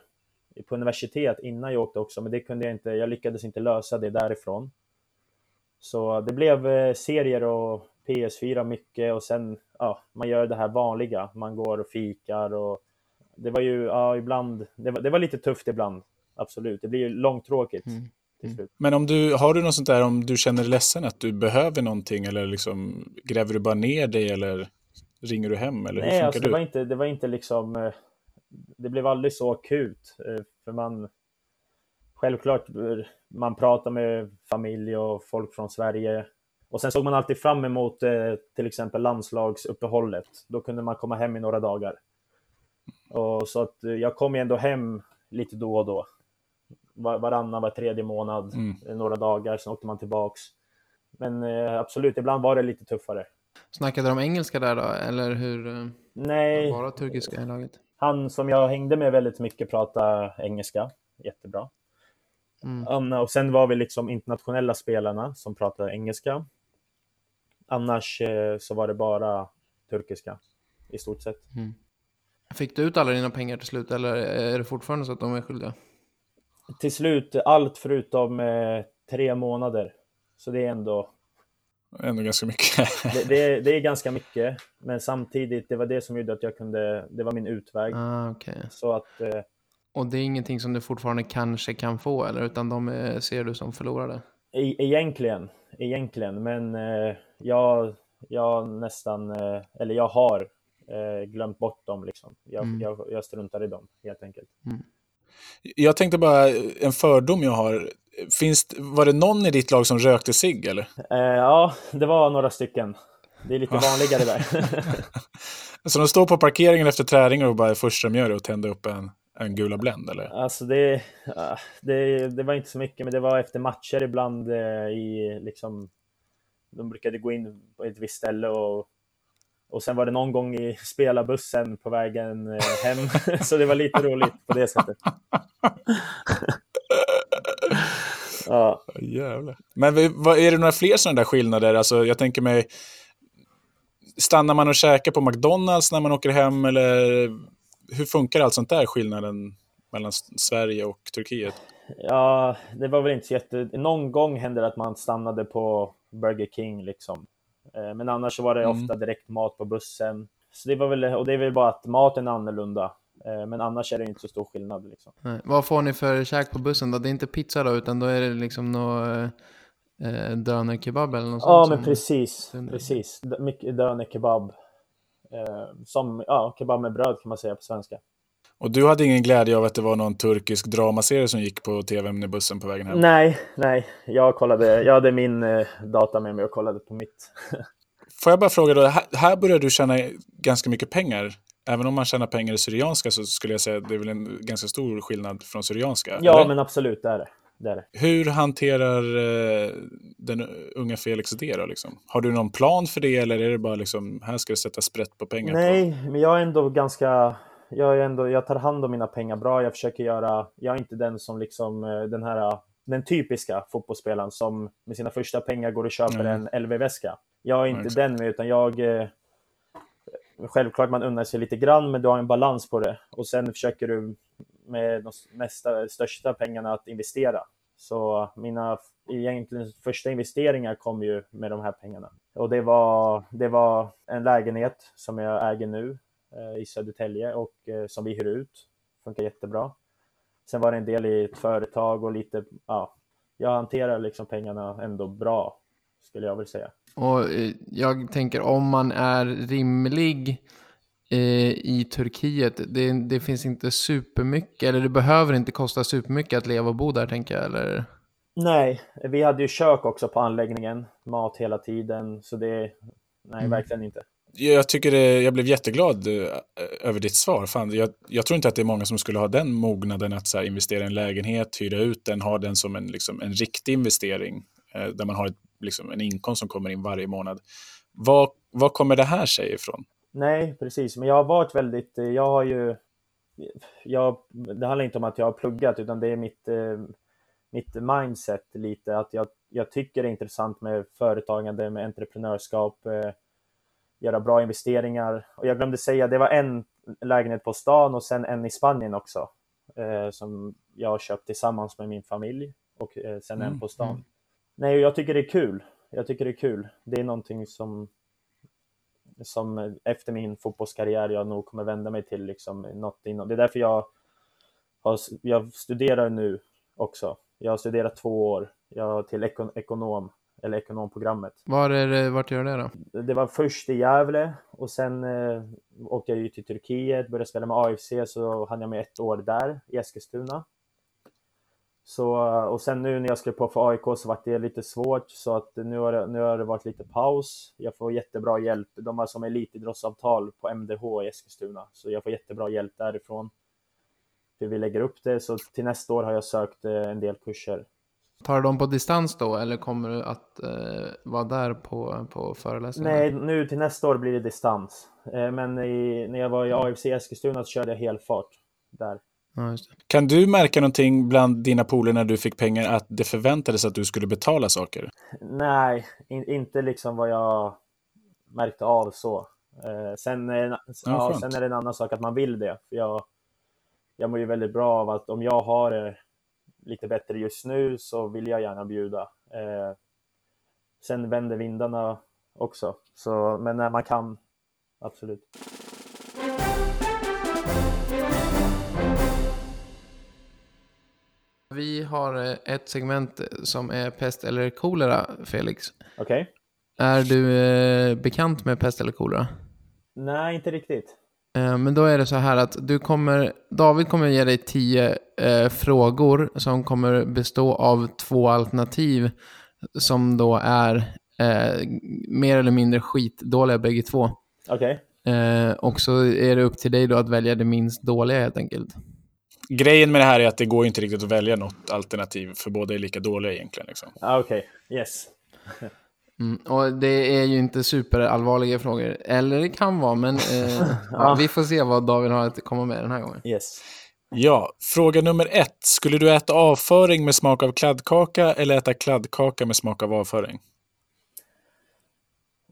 på universitet innan jag åkte också, men det kunde jag inte, jag lyckades inte lösa det därifrån. Så det blev eh, serier och PS4 mycket och sen, ja, man gör det här vanliga. Man går och fikar och det var ju, ja, ibland, det var, det var lite tufft ibland. Absolut, det blir ju långtråkigt. Mm. Mm. Men om du, har du något sånt där om du känner dig ledsen att du behöver någonting eller liksom gräver du bara ner dig eller ringer du hem eller hur Nej, funkar alltså, du? Det var inte, det var inte liksom, eh, det blev aldrig så akut eh, för man självklart man pratar med familj och folk från Sverige och sen såg man alltid fram emot eh, till exempel landslagsuppehållet. Då kunde man komma hem i några dagar. Och så att jag kom ju ändå hem lite då och då var, varannan, var tredje månad, mm. några dagar, sen åkte man tillbaks. Men eh, absolut, ibland var det lite tuffare. Snackade de engelska där då, eller hur? Eh, Nej. Bara turkiska i laget? Han som jag hängde med väldigt mycket pratade engelska, jättebra. Mm. Anna, och sen var vi liksom internationella spelarna som pratade engelska. Annars eh, så var det bara turkiska i stort sett. Mm. Fick du ut alla dina pengar till slut eller är det fortfarande så att de är skyldiga? Till slut allt förutom eh, tre månader. Så det är ändå... Ändå ganska mycket. det, det, är, det är ganska mycket, men samtidigt, det var det som gjorde att jag kunde, det var min utväg. Ah, okay. Så att... Eh, och det är ingenting som du fortfarande kanske kan få, eller? Utan de är, ser du som förlorade? E egentligen, egentligen, men eh, jag, jag nästan, eh, eller jag har eh, glömt bort dem liksom. Jag, mm. jag, jag struntar i dem, helt enkelt. Mm. Jag tänkte bara, en fördom jag har. Finns, var det någon i ditt lag som rökte sig eller? Eh, ja, det var några stycken. Det är lite vanligare där. Så de står på parkeringen efter träning och bara först de gör det och tänder upp en, en gula Blend eller? Alltså det, det, det var inte så mycket, men det var efter matcher ibland eh, i liksom de brukade gå in på ett visst ställe och och sen var det någon gång i spelarbussen på vägen eh, hem, så det var lite roligt på det sättet. ja. Jävlar. Men är det några fler sådana där skillnader? Alltså, jag tänker mig, stannar man och käkar på McDonalds när man åker hem eller hur funkar allt sånt där, skillnaden mellan Sverige och Turkiet? Ja, det var väl inte så jätte... Någon gång hände det att man stannade på Burger King liksom. Eh, men annars så var det mm. ofta direkt mat på bussen. Så det var väl, och det är väl bara att maten är annorlunda. Eh, men annars är det inte så stor skillnad. Liksom. Nej. Vad får ni för käk på bussen då? Det är inte pizza då, utan då är det liksom något eh, dönerkebab eller något Ja, men precis. Precis. Mycket dönerkebab. Eh, som, ja, kebab med bröd kan man säga på svenska. Och du hade ingen glädje av att det var någon turkisk dramaserie som gick på tv med bussen på vägen hem? Nej, nej. Jag, kollade, jag hade min eh, data med mig och kollade på mitt. Får jag bara fråga då, här, här börjar du tjäna ganska mycket pengar. Även om man tjänar pengar i syrianska så skulle jag säga att det är väl en ganska stor skillnad från syrianska? Ja, eller? men absolut, det är det. det är det. Hur hanterar eh, den unga Felix det då? Liksom? Har du någon plan för det eller är det bara liksom, här ska du sätta sprätt på pengar? Nej, på? men jag är ändå ganska jag, är ändå, jag tar hand om mina pengar bra. Jag försöker göra, jag är inte den som liksom eh, den här den typiska fotbollsspelaren som med sina första pengar går och köper mm. en LV-väska. Jag är inte mm, den med, utan jag... Eh, självklart man unnar sig lite grann, men du har en balans på det. Och sen försöker du med de mesta, största pengarna att investera. Så mina egentligen första investeringar kom ju med de här pengarna. Och det var, det var en lägenhet som jag äger nu i Södertälje och eh, som vi hyr ut. Funkar jättebra. Sen var det en del i ett företag och lite, ja, jag hanterar liksom pengarna ändå bra, skulle jag vilja säga. Och eh, jag tänker om man är rimlig i Turkiet, det, det, finns inte supermycket, eller det behöver inte kosta supermycket att leva och bo där, tänker jag, eller? Nej, vi hade ju kök också på anläggningen, mat hela tiden, så det, nej, mm. verkligen inte jag tycker det, jag blev jätteglad eh, över ditt svar. Fan, jag, jag, tror inte att det är många som skulle ha den mognaden att så här, investera i en lägenhet, hyra ut den, ha den som en, liksom, en riktig investering eh, där man har ett, liksom, en inkomst som kommer in varje månad. Vad, vad kommer det här sig ifrån? Nej, precis. Men jag har varit väldigt, eh, jag har ju, jag, det handlar inte om att jag har pluggat utan det är mitt, eh, mitt mindset lite att jag, jag tycker det är intressant med företagande, med entreprenörskap, eh, göra bra investeringar. Och jag glömde säga, det var en lägenhet på stan och sen en i Spanien också som jag köpt tillsammans med min familj och sen mm. en på stan. Mm. Nej, jag tycker det är kul. Jag tycker det är kul. Det är någonting som som efter min fotbollskarriär jag nog kommer vända mig till liksom något inom. Det är därför jag har, jag studerar nu också. Jag har studerat två år. Jag till ekon, ekonom eller ekonomprogrammet. Var är det, vart gör det då? Det var först i Gävle och sen eh, åkte jag ju till Turkiet, började spela med AFC så hann jag med ett år där i Eskilstuna. Så, och sen nu när jag skrev på för AIK så var det lite svårt så att nu har, det, nu har det varit lite paus. Jag får jättebra hjälp. De har som elitidrottsavtal på MDH i Eskilstuna så jag får jättebra hjälp därifrån. Hur vi lägger upp det så till nästa år har jag sökt eh, en del kurser. Tar du dem på distans då eller kommer du att eh, vara där på, på föreläsningar? Nej, nu till nästa år blir det distans. Eh, men i, när jag var i AFC Eskilstuna så körde jag helfart där. Ja, kan du märka någonting bland dina poler när du fick pengar att det förväntades att du skulle betala saker? Nej, in, inte liksom vad jag märkte av så. Eh, sen, ja, ja, sen är det en annan sak att man vill det. För jag, jag mår ju väldigt bra av att om jag har lite bättre just nu så vill jag gärna bjuda. Eh, sen vänder vindarna också, så, men när man kan, absolut. Vi har eh, ett segment som är pest eller kolera, Felix. Okej. Okay. Är du eh, bekant med pest eller kolera? Nej, inte riktigt. Eh, men då är det så här att du kommer, David kommer ge dig tio eh, frågor som kommer bestå av två alternativ som då är eh, mer eller mindre skitdåliga bägge två. Okej. Okay. Eh, och så är det upp till dig då att välja det minst dåliga helt enkelt grejen med det här är att det går inte riktigt att välja något alternativ, för båda är lika dåliga egentligen. Liksom. Ah, Okej, okay. yes. Mm, och det är ju inte superallvarliga frågor. Eller det kan vara, men eh, ja, vi får se vad David har att komma med den här gången. Yes. Ja, fråga nummer ett. Skulle du äta avföring med smak av kladdkaka eller äta kladdkaka med smak av avföring?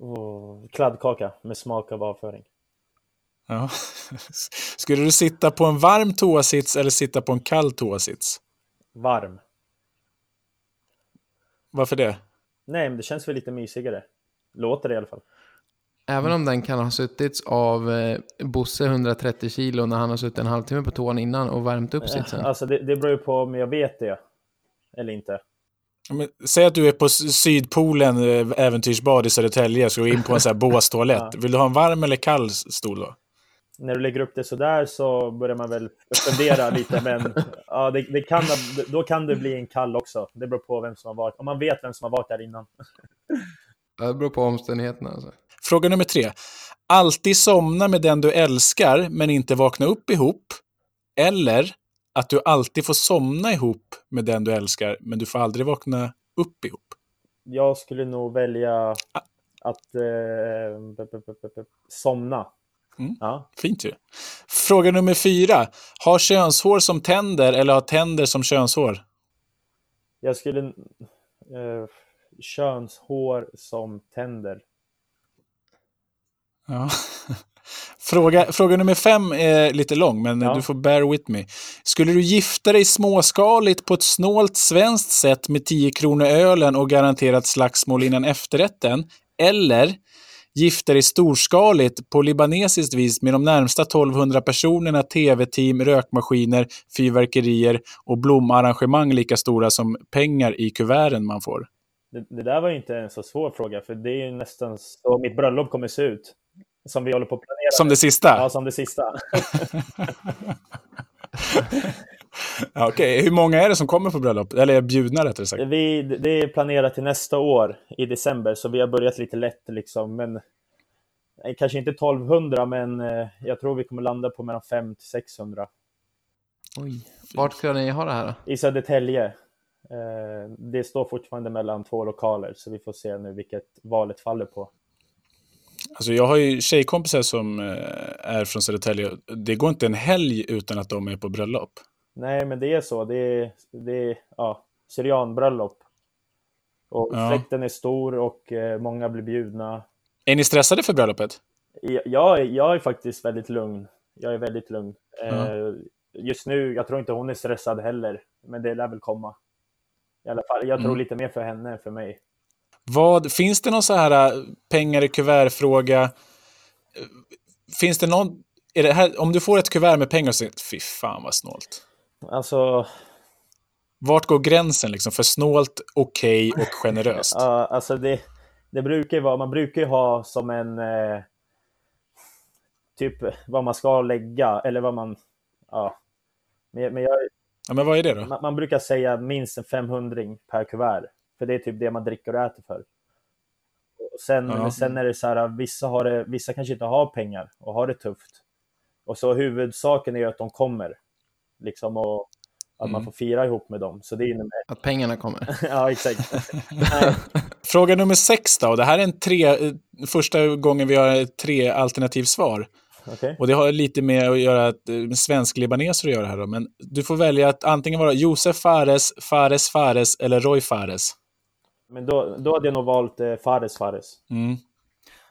Oh, kladdkaka med smak av avföring. Ja. Skulle du sitta på en varm toasits eller sitta på en kall toasits? Varm. Varför det? Nej, men det känns väl lite mysigare. Låter det i alla fall. Även om den kan ha suttits av eh, Bosse 130 kilo när han har suttit en halvtimme på toan innan och värmt upp sitsen. Alltså det, det beror ju på om jag vet det eller inte. Men, säg att du är på Sydpolen, eh, äventyrsbad i Södertälje, ska gå in på en sån här båstoalett. ja. Vill du ha en varm eller kall stol då? När du lägger upp det sådär så börjar man väl fundera lite, men ja, det, det, kan, då kan det bli en kall också. Det beror på vem som har varit, om man vet vem som har varit där innan. Det beror på omständigheterna. Alltså. Fråga nummer tre. Alltid somna med den du älskar, men inte vakna upp ihop. Eller att du alltid får somna ihop med den du älskar, men du får aldrig vakna upp ihop. Jag skulle nog välja att eh, somna Mm. Ja. Fint ju. Fråga nummer fyra. Har könshår som tänder eller har tänder som könshår? Jag skulle... Eh, könshår som tänder. Ja. Fråga, fråga nummer fem är lite lång, men ja. du får bear with me. Skulle du gifta dig småskaligt på ett snålt svenskt sätt med 10 kronor ölen och garanterat slagsmål innan efterrätten? Eller gifter dig storskaligt på libanesiskt vis med de närmsta 1200 personerna, tv-team, rökmaskiner, fyrverkerier och blomarrangemang lika stora som pengar i kuverten man får? Det, det där var ju inte en så svår fråga, för det är ju nästan så mitt bröllop kommer se ut. Som vi håller på att planera. Som det sista? Ja, som det sista. Okej, okay. hur många är det som kommer på bröllop? Eller är bjudna rättare sagt? Vi, det är planerat till nästa år i december, så vi har börjat lite lätt liksom. Men Nej, Kanske inte 1200, men eh, jag tror vi kommer landa på mellan 500 till 600. Oj. Vart ska ni ha det här då? I Södertälje. Eh, Det står fortfarande mellan två lokaler, så vi får se nu vilket valet faller på. Alltså jag har ju tjejkompisar som eh, är från Södertälje. Det går inte en helg utan att de är på bröllop. Nej, men det är så. Det är, det är ja, syrianbröllop. Och Ja. släkten är stor och eh, många blir bjudna. Är ni stressade för bröllopet? Jag, jag, är- faktiskt väldigt lugn. Jag är väldigt lugn. Ja. Eh, just nu, jag tror inte hon är stressad heller, men det lär väl komma. I alla fall, jag tror Mm. lite mer för henne än för mig. Vad, finns det någon så här äh, pengar i kuvert-fråga? Eh, Finns det någon... Är det här, om du får ett kuvert med pengar säger fy fan vad snålt. Alltså, Vart går gränsen liksom för snålt, okej och generöst? ja, alltså det, det brukar vara, man brukar ju ha som en eh, typ vad man ska lägga eller vad man, ja. Men, men jag, Ja, men vad är det då? man, man brukar säga minst en 500 per kuvert. För det är typ det man dricker och äter för. Och sen, Ja. sen är det så här, vissa, har det, vissa kanske inte har pengar och har det tufft. Och så huvudsaken är ju att de kommer. Liksom och att man Mm. får fira ihop med dem. Så det innebär, Att pengarna kommer. ja exakt. Fråga nummer sex då. Det här är en tre, eh, första gången vi har tre alternativ svar. okej. Och det har lite med att göra eh, med svensk-libaneser att göra här då. Men du får välja att antingen vara Josef Fares, Fares Fares eller Roy Fares. Men då, då hade jag nog valt eh, Fares Fares. Mm.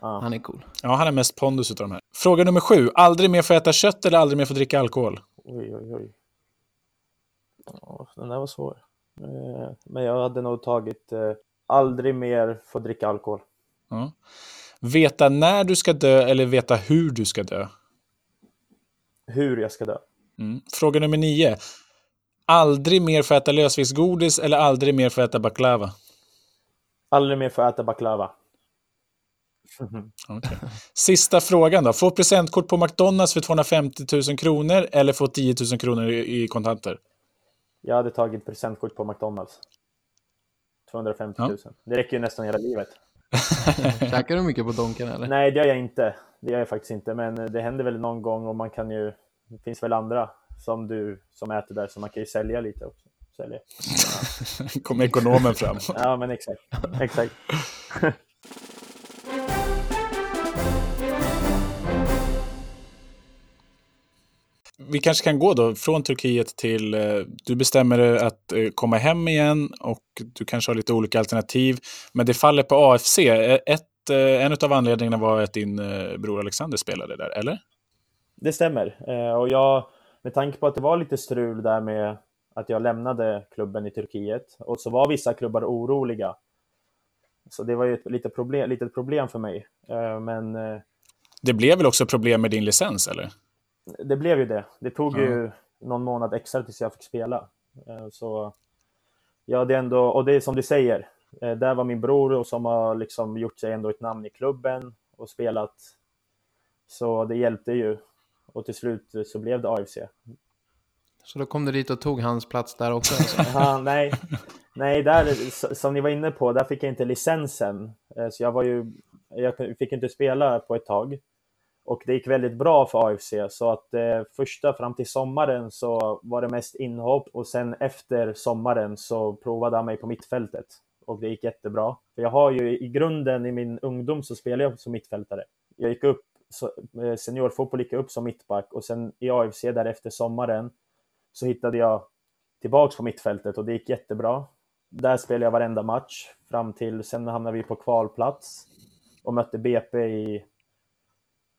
Ja. Han är cool. Ja, han har mest pondus utav de här. Fråga nummer sju. Aldrig mer få äta kött eller aldrig mer få dricka alkohol? Oj, oj, oj. Ja, den där var svår. Eh, Men jag hade nog tagit eh, aldrig mer få dricka alkohol. Ja. Veta när du ska dö eller veta hur du ska dö? Hur jag ska dö. Mm. Fråga nummer nio. Aldrig mer få äta lösviktsgodis eller aldrig mer få äta baklava? Aldrig mer få äta baklava. Okej. Sista frågan då. Få presentkort på McDonalds för 250 000 kronor eller få 10 000 kronor i, i kontanter? Jag hade tagit presentkort på McDonalds. 250 000. Det räcker ju nästan hela livet. Käkar du mycket på Donken eller? Nej, det gör jag inte. Det gör jag faktiskt inte. Men eh, det händer väl någon gång och man kan ju... Det finns väl andra som du som äter där så man kan ju sälja lite också. Sälja. Kommer ekonomen fram. Ja, men exakt. Exakt. Vi kanske kan gå då från Turkiet till... eh, Du bestämmer dig att eh, komma hem igen och du kanske har lite olika alternativ. Men det faller på AFC. Ett, eh, en av anledningarna var att din bror Alexander spelade där, eller? Det stämmer. Och jag, med tanke på att det var lite strul där med att jag lämnade klubben i Turkiet och så var vissa klubbar oroliga. Så det var ju ett litet problem, litet problem för mig. Men Det blev väl också problem med din licens, eller? Det blev ju det. Det tog Ja. ju någon månad extra tills jag fick spela. Eh, så ja, det är ändå, och det är som du säger, eh, där var min bror och som har liksom gjort sig ändå ett namn i klubben och spelat. Så det hjälpte ju. Och till slut så blev det AFC. Så då kom du dit och tog hans plats där också alltså. Ja, nej, nej där, som ni var inne på, där fick jag inte licensen. Eh, Så jag var ju, jag fick inte spela på ett tag. Och det gick väldigt bra för AFC, så att eh, första fram till sommaren så var det mest inhopp och sen efter sommaren så provade han mig på mittfältet. Och det gick jättebra. För jag har ju i grunden i min ungdom så spelade jag som mittfältare. Jag gick upp, så, eh, seniorfotboll gick jag upp som mittback och sen i AFC där efter sommaren så hittade jag tillbaks på mittfältet och det gick jättebra. Där spelade jag varenda match fram till, sen hamnade vi på kvalplats och mötte BP i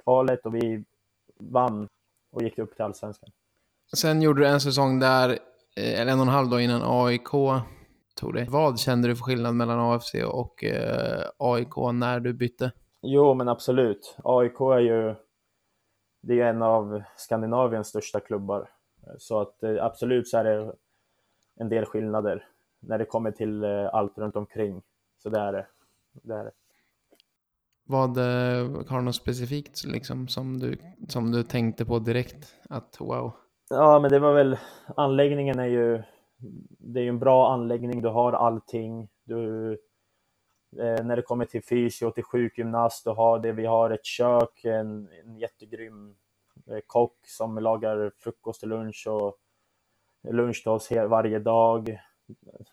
kvalet och vi vann och gick upp till allsvenskan. Sen gjorde du en säsong där, eh, eller en och en halv dag innan AIK tog det. Vad kände du för skillnad mellan AFC och eh, AIK när du bytte? Jo, men absolut. AIK är ju, det är en av Skandinaviens största klubbar. Så att eh, absolut så är det en del skillnader när det kommer till allt runt omkring. Så det är det. det, är det. Vad, eh, har du något specifikt liksom som du, som du tänkte på direkt? Att wow. Ja, men det var väl, anläggningen är ju, det är ju en bra anläggning, du har allting, du, Eh, när det kommer till fysio, till sjukgymnast, och har det. Vi har ett kök, en, en jättegrym eh, kock som lagar frukost och lunch och lunch till oss varje dag.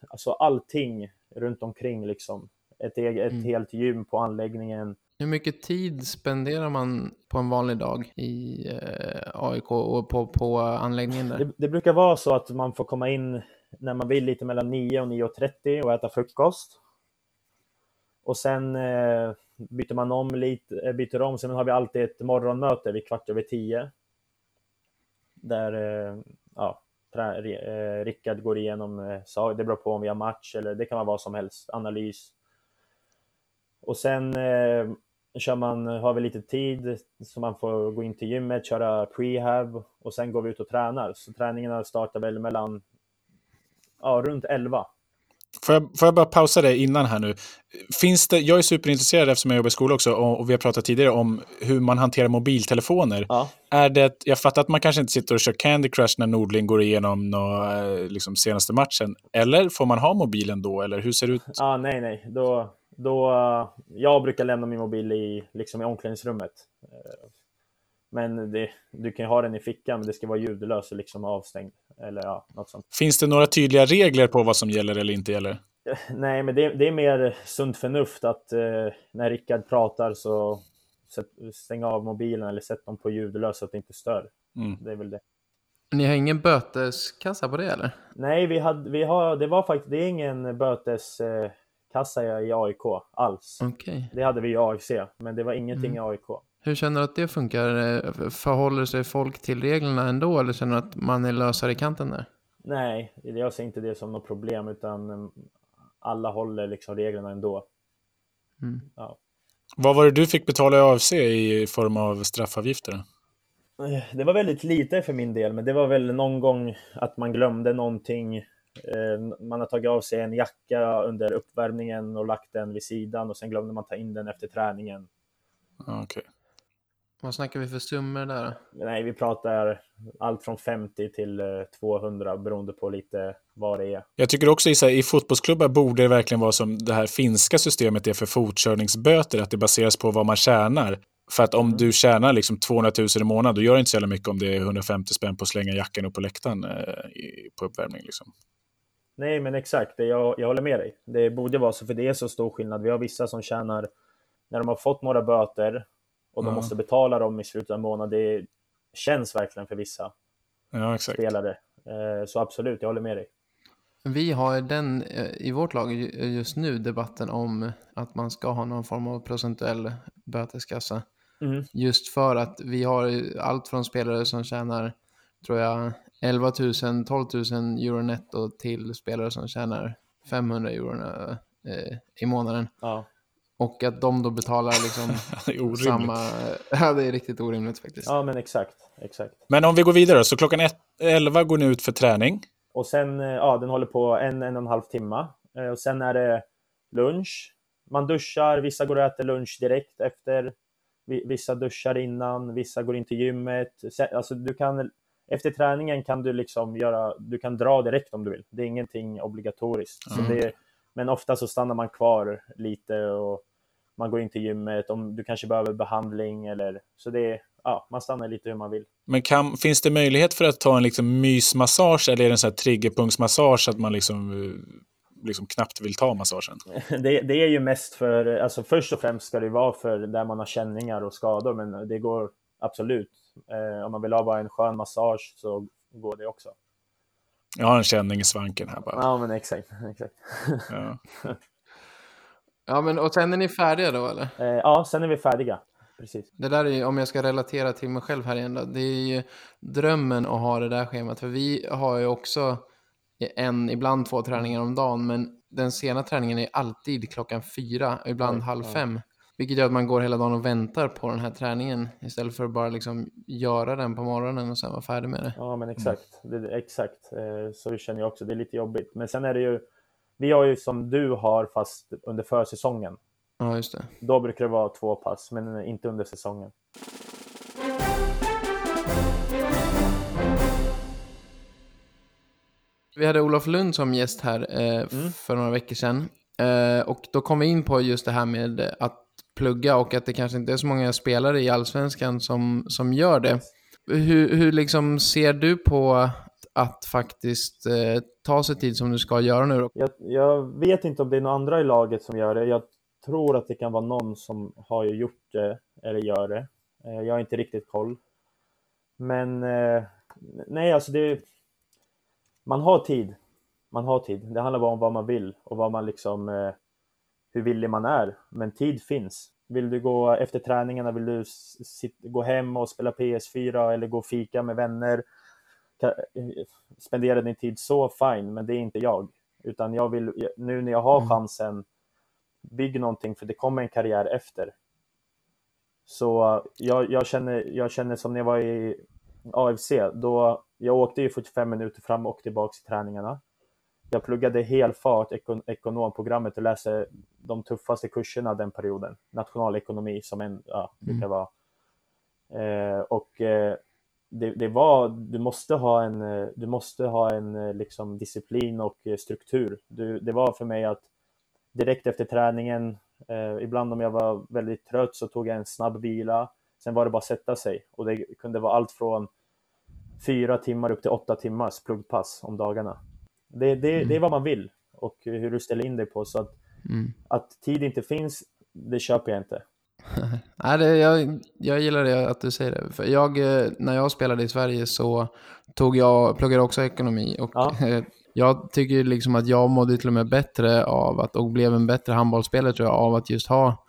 Alltså allting runt omkring liksom. Ett, eget, ett Mm. helt gym på anläggningen. Hur mycket tid spenderar man på en vanlig dag i eh, AIK och på, på anläggningen där? Det, det brukar vara så att man får komma in när man vill lite mellan 9 och 9.30 och äta frukost. Och sen eh, byter man om lite, eh, byter om, sen har vi alltid ett morgonmöte vid kvart över tio. Där eh, ja, trä- eh, Rickard går igenom, eh, det beror på om vi har match eller det kan vara vad som helst, analys. Och sen eh, kör man, har vi lite tid så man får gå in till gymmet, köra prehab och sen går vi ut och tränar. Så träningarna startar väl mellan, ja, runt 11. Får jag, får jag bara pausa dig innan här nu? Finns det, jag är superintresserad eftersom jag jobbar i skola också och, och vi har pratat tidigare om hur man hanterar mobiltelefoner. Ja. Är det, jag fattar att man kanske inte sitter och kör Candy Crush när Nordling går igenom nå, eh, liksom senaste matchen. Eller får man ha mobilen då? Eller hur ser det ut? Ah, nej, nej. Då, då, eh, jag brukar lämna min mobil i, liksom i omklädningsrummet. Eh, Men det, du kan ju ha den i fickan, men det ska vara ljudlös och liksom avstängd. Eller ja, något sånt. Finns det några tydliga regler på vad som gäller eller inte gäller? Nej, men det, det är mer sunt förnuft att eh, när Rickard pratar så stäng av mobilen eller sätt dem på ljudlös så att det inte stör. Mm. Det är väl det. Ni har ingen böteskassa på det eller? Nej, vi hade, vi har, det var faktiskt, det är ingen böteskassa eh, kassa i AIK alls. Okej. Det hade vi i AFC, men det var ingenting Mm. i AIK. Hur känner du att det funkar? Eh, Förhåller sig folk till reglerna ändå eller känner du att man är lösare i kanten där? Nej, jag ser inte det som något problem utan mm, alla håller liksom reglerna ändå. Mm. Vad var det du fick betala i AFC i form av straffavgifter? Eh, Det var väldigt lite för min del, men det var väl någon gång att man glömde någonting. Eh, Man har tagit av sig en jacka under uppvärmningen och lagt den vid sidan och sen glömde man ta in den efter träningen. Okej. Vad snackar vi för summor där? Nej, vi pratar allt från 50 till eh, 200 beroende på lite vad det är. Jag tycker också i, så här, i fotbollsklubbar borde det verkligen vara som det här finska systemet är för fortkörningsböter, att det baseras på vad man tjänar. För att om Mm. du tjänar liksom 200 000 i månaden, då gör det inte så jävla mycket om det är 150 spänn på att slänga jackan upp på läktaren eh, i, på uppvärmning. Liksom. Nej, men exakt. Jag, jag håller med dig. Det borde vara så, för det är så stor skillnad. Vi har vissa som tjänar, när de har fått några böter och de Ja. måste betala dem i slutet av månaden, det känns verkligen för vissa Ja, exakt. spelare. Eh, Så absolut, jag håller med dig. Vi har den eh, i vårt lag ju- just nu debatten om att man ska ha någon form av procentuell böteskassa. Mm. Just för att vi har ju allt från spelare som tjänar, tror jag, 11 000, 12 000 euro netto till spelare som tjänar 500 euro eh, i månaden. Ja. Och att de då betalar liksom Det är orimligt. samma... Ja, det är riktigt orimligt faktiskt. ja, men exakt. exakt. Men om vi går vidare, så klockan ett, 11 går ni ut för träning. Och sen, eh, ja, den håller på en, en och en halv timme. Eh, Och sen är det lunch. Man duschar, vissa går och äter lunch direkt efter. Vi- Vissa duschar innan, vissa går in till gymmet. Alltså du kan, efter träningen kan du liksom göra, du kan dra direkt om du vill. Det är ingenting obligatoriskt. Mm. det, men ofta så stannar man kvar lite och man går in till gymmet. Om du kanske behöver behandling eller så det är, ja, man stannar lite hur man vill. Men kan, finns det möjlighet för att ta en liksom mysmassage eller är det en sån här triggerpunktsmassage att man liksom, eh, liksom knappt vill ta massagen? Det, det är ju mest för, alltså först och främst ska det vara för där man har känningar och skador, men det går absolut. Eh, om man vill ha bara en skön massage så går det också. Jag har en känning i svanken här bara. Ja, men exakt. exakt. Ja. Ja, men och sen är ni färdiga då eller? Eh, ja, sen är vi färdiga. Precis. Det där är ju, om jag ska relatera till mig själv här igen då, det är ju drömmen att ha det där schemat. För vi har ju också en, ibland två träningar om dagen, men den sena träningen är alltid klockan fyra, ibland Oj, halv ja. Vilket gör att man går hela dagen och väntar på den här träningen istället för att bara liksom göra den på morgonen och sen vara färdig med det. Ja, men exakt. Det, det- exakt. Eh, så känner jag också. Det är lite jobbigt. Men sen är det ju, vi har ju som du har fast under försäsongen. Ja, just det. Då brukar det vara två pass, men inte under säsongen. Vi hade Olof Lund som gäst här eh, Mm. för några veckor sedan. Eh, och då kom vi in på just det här med att plugga och att det kanske inte är så många spelare i allsvenskan som, som gör det. Hur, hur liksom ser du på att faktiskt eh, ta sig tid som du ska göra nu? Då? Jag, jag, vet inte om det är några andra i laget som gör det. Jag tror att det kan vara någon som har gjort det eller gör det. Eh, jag har inte riktigt koll. Men eh, nej, alltså det... Man har tid. Man har tid. Det handlar bara om vad man vill och vad man liksom... Eh, hur villig man är. Men tid finns. Vill du gå efter träningarna, vill du gå hem och spela PS4 eller gå och fika med vänner, spendera din tid så, fine, men det är inte jag. Utan jag vill, nu när jag har mm. chansen, bygg någonting för det kommer en karriär efter. Så jag, jag, känner, jag känner som när jag var i AFC, då jag åkte ju 45 minuter fram och tillbaka till träningarna. Jag pluggade helfart ekon ekonomprogrammet och läste de tuffaste kurserna den perioden. Nationalekonomi som en, ja, brukar mm. vara. Eh, och eh, det, det, var, du måste ha en, du måste ha en liksom, disciplin och struktur. Du, det var för mig att direkt efter träningen, eh, ibland om jag var väldigt trött så tog jag en snabb vila. Sen var det bara att sätta sig och det kunde vara allt från fyra timmar upp till åtta timmars pluggpass om dagarna. Det, det, mm. det är vad man vill och hur du ställer in dig på. Så att, mm. att tid inte finns, det köper jag inte. Nej, det, jag, jag gillar det att du säger det. För jag, eh, när jag spelade i Sverige så tog jag, pluggade också ekonomi. Och ja. jag tycker liksom att jag mådde till och med bättre av att, och blev en bättre handbollsspelare tror jag, av att just ha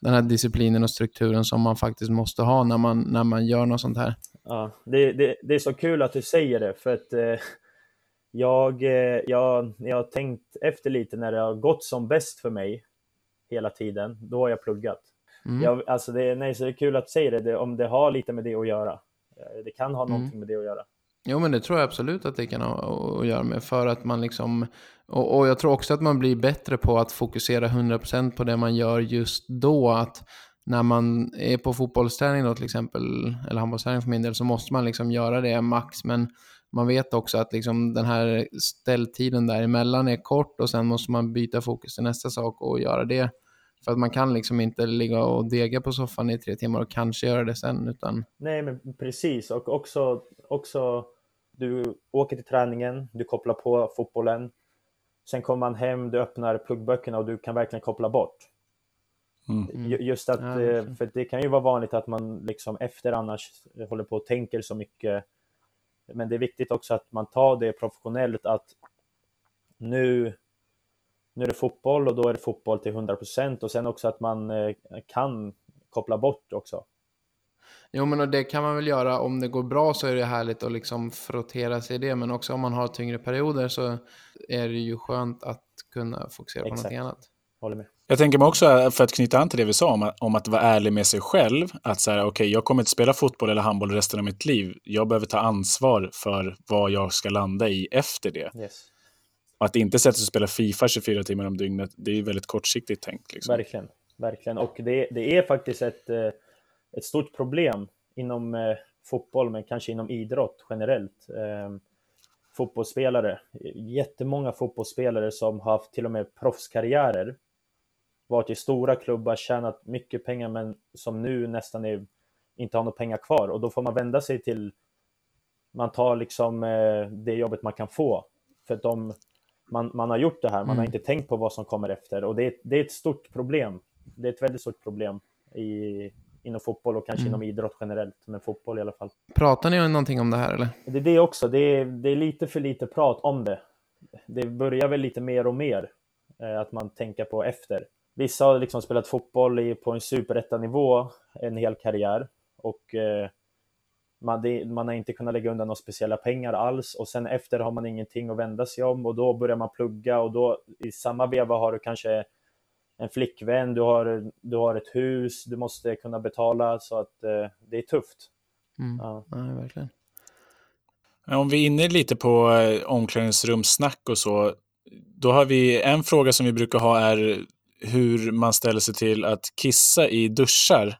den här disciplinen och strukturen som man faktiskt måste ha när man, när man gör något sånt här. Ja, det, det, det är så kul att du säger det, för att eh, jag, eh, jag, jag har tänkt efter lite när det har gått som bäst för mig hela tiden, då har jag pluggat. Mm. Jag, alltså det, nej, så det är kul att säga det, det, om det har lite med det att göra. Eh, det kan ha mm. någonting med det att göra. Jo, men det tror jag absolut att det kan ha att göra med. För att man liksom, och, och jag tror också att man blir bättre på att fokusera 100% på det man gör just då. Att när man är på fotbollsträning då till exempel, eller handbollsträning för min del, så måste man liksom göra det max. Men man vet också att liksom den här ställtiden däremellan är kort och sen måste man byta fokus till nästa sak och göra det. För att man kan liksom inte ligga och dega på soffan i tre timmar och kanske göra det sen. Utan... Nej, men precis. Och också, också du åker till träningen, du kopplar på fotbollen. Sen kommer man hem, du öppnar pluggböckerna och du kan verkligen koppla bort. Mm. Just att, ja, eh, för det kan ju vara vanligt att man liksom efter annars håller på och tänker så mycket. Men det är viktigt också att man tar det professionellt att nu nu är det fotboll och då är det fotboll till 100% och sen också att man eh, kan koppla bort också. Jo, men det kan man väl göra. Om det går bra så är det härligt att liksom frottera sig i det, men också om man har tyngre perioder så är det ju skönt att kunna fokusera Exakt. på någonting annat. Håller med. Jag tänker mig också, för att knyta an till det vi sa om, om att vara ärlig med sig själv, att säga okej, okay, jag kommer inte spela fotboll eller handboll resten av mitt liv. Jag behöver ta ansvar för vad jag ska landa i efter det. Yes. Och att inte sätta sig och spela Fifa 24 timmar om dygnet, det är väldigt kortsiktigt tänkt. Liksom. Verkligen, verkligen. Och det, det är faktiskt ett, eh, ett stort problem inom eh, fotboll, men kanske inom idrott generellt. Ehm, fotbollsspelare, jättemånga fotbollsspelare som har haft till och med proffskarriärer, varit i stora klubbar, tjänat mycket pengar, men som nu nästan är, inte har några pengar kvar. Och då får man vända sig till, man tar liksom eh, det jobbet man kan få. För att de, man, man har gjort det här, man mm. har inte tänkt på vad som kommer efter och det, det är ett stort problem. Det är ett väldigt stort problem i, inom fotboll och kanske mm. inom idrott generellt, men fotboll i alla fall. Pratar ni någonting om det här eller? Det är det också, det är, det är lite för lite prat om det. Det börjar väl lite mer och mer, eh, att man tänker på efter. Vissa har liksom spelat fotboll i, på en superettanivå en hel karriär och eh, man, det, man har inte kunnat lägga undan några speciella pengar alls och sen efter har man ingenting att vända sig om och då börjar man plugga och då i samma veva har du kanske en flickvän, du har, du har ett hus, du måste kunna betala så att eh, det är tufft. Mm. Ja. ja, verkligen. Om vi är inne lite på eh, omklädningsrumssnack och så, då har vi en fråga som vi brukar ha är hur man ställer sig till att kissa i duschar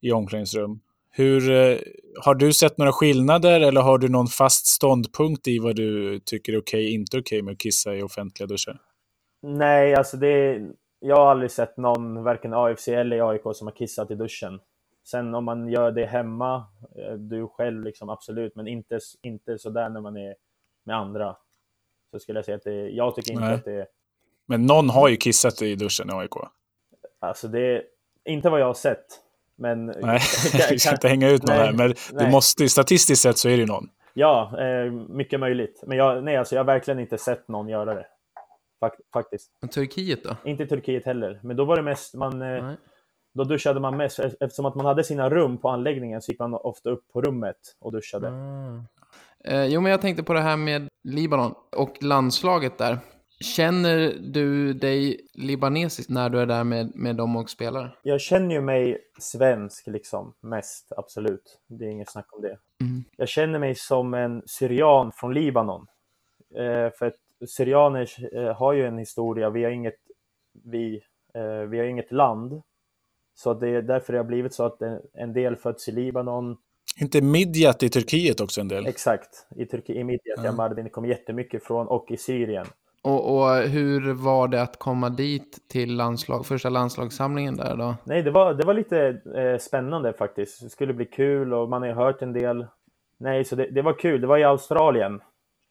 i omklädningsrum. Hur, eh, har du sett några skillnader eller har du någon fast ståndpunkt i vad du tycker är okej okay, inte okej okay med att kissa i offentliga duschar? Nej, alltså det jag har aldrig sett någon, varken AFC eller AIK, som har kissat i duschen. Sen om man gör det hemma, eh, du själv liksom absolut, men inte, inte sådär när man är med andra. Så skulle jag säga att det, jag tycker inte Nej. att det är, Men någon har ju kissat i duschen i AIK. alltså det är, inte vad jag har sett. Men Nej, kan- vi ska inte hänga ut någon nej, här, men det måste, statistiskt sett så är det ju någon. Ja, eh, mycket möjligt. Men jag, nej, alltså jag har verkligen inte sett någon göra det. Fak faktiskt. Och Turkiet då? Inte Turkiet heller. Men då var det mest, man, eh, då duschade man mest, eftersom att man hade sina rum på anläggningen så gick man ofta upp på rummet och duschade. Ah. Eh, jo, men jag tänkte på det här med Libanon och landslaget där. Känner du dig libanesisk när du är där med, med dem och spelar? Jag känner ju mig svensk liksom, mest, absolut. Det är inget snack om det. Mm. Jag känner mig som en syrian från Libanon. Eh, för att syrianer eh, har ju en historia, vi har inget, vi, eh, vi har inget land. Så det är därför det har blivit så att en, en del föds i Libanon, Inte Midjat i Turkiet också en del? exakt, i Turkiet, i Midjat, Ja. ja. Mardin kom jättemycket från, och i Syrien. Och, och hur var det att komma dit till landslag, första landslagssamlingen där då? Nej, det var, det var lite eh, spännande faktiskt. Det skulle bli kul och man har ju hört en del. Nej, så det, det var kul. Det var i Australien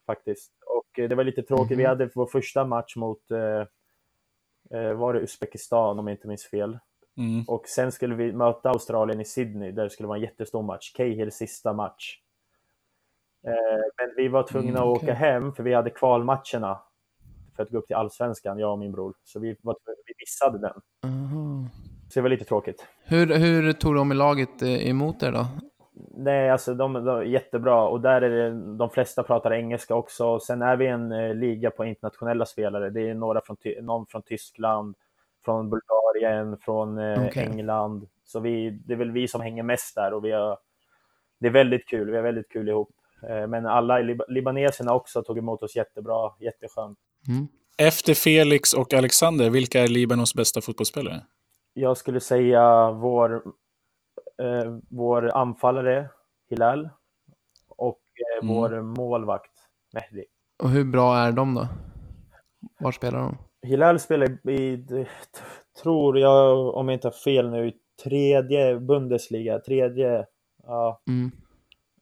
faktiskt. Och eh, det var lite tråkigt. Vi Mhm. hade vår första match mot, eh, eh, var det Uzbekistan om jag inte minns fel. Mm. Och sen skulle vi möta Australien i Sydney där det skulle vara en jättestor match. Cahills sista match. Eh, men vi var tvungna Mm, att okej. åka hem för vi hade kvalmatcherna för att gå upp till allsvenskan, jag och min bror. Så vi, var, vi missade den. Aha. Så det var lite tråkigt. Hur, hur tog de i laget eh, emot er då? Nej, alltså de, de är jättebra och där är det, de flesta pratar engelska också. Sen är vi en eh, liga på internationella spelare. Det är några från, någon från Tyskland, från Bulgarien, från eh, Okej. England. Så vi, det är väl vi som hänger mest där och vi har, det är väldigt kul. Vi har väldigt kul ihop. Eh, men alla Lib- libaneserna också tog emot oss jättebra, jätteskönt. Mm. Efter Felix och Alexander, vilka är Libanons bästa fotbollsspelare? Jag skulle säga vår, eh, vår anfallare Hilal och eh, Mm. vår målvakt Mehdi. Och hur bra är de då? Var spelar de? Hilal spelar i, tror jag, om jag inte har fel nu, i tredje Bundesliga, tredje, ja, Mm.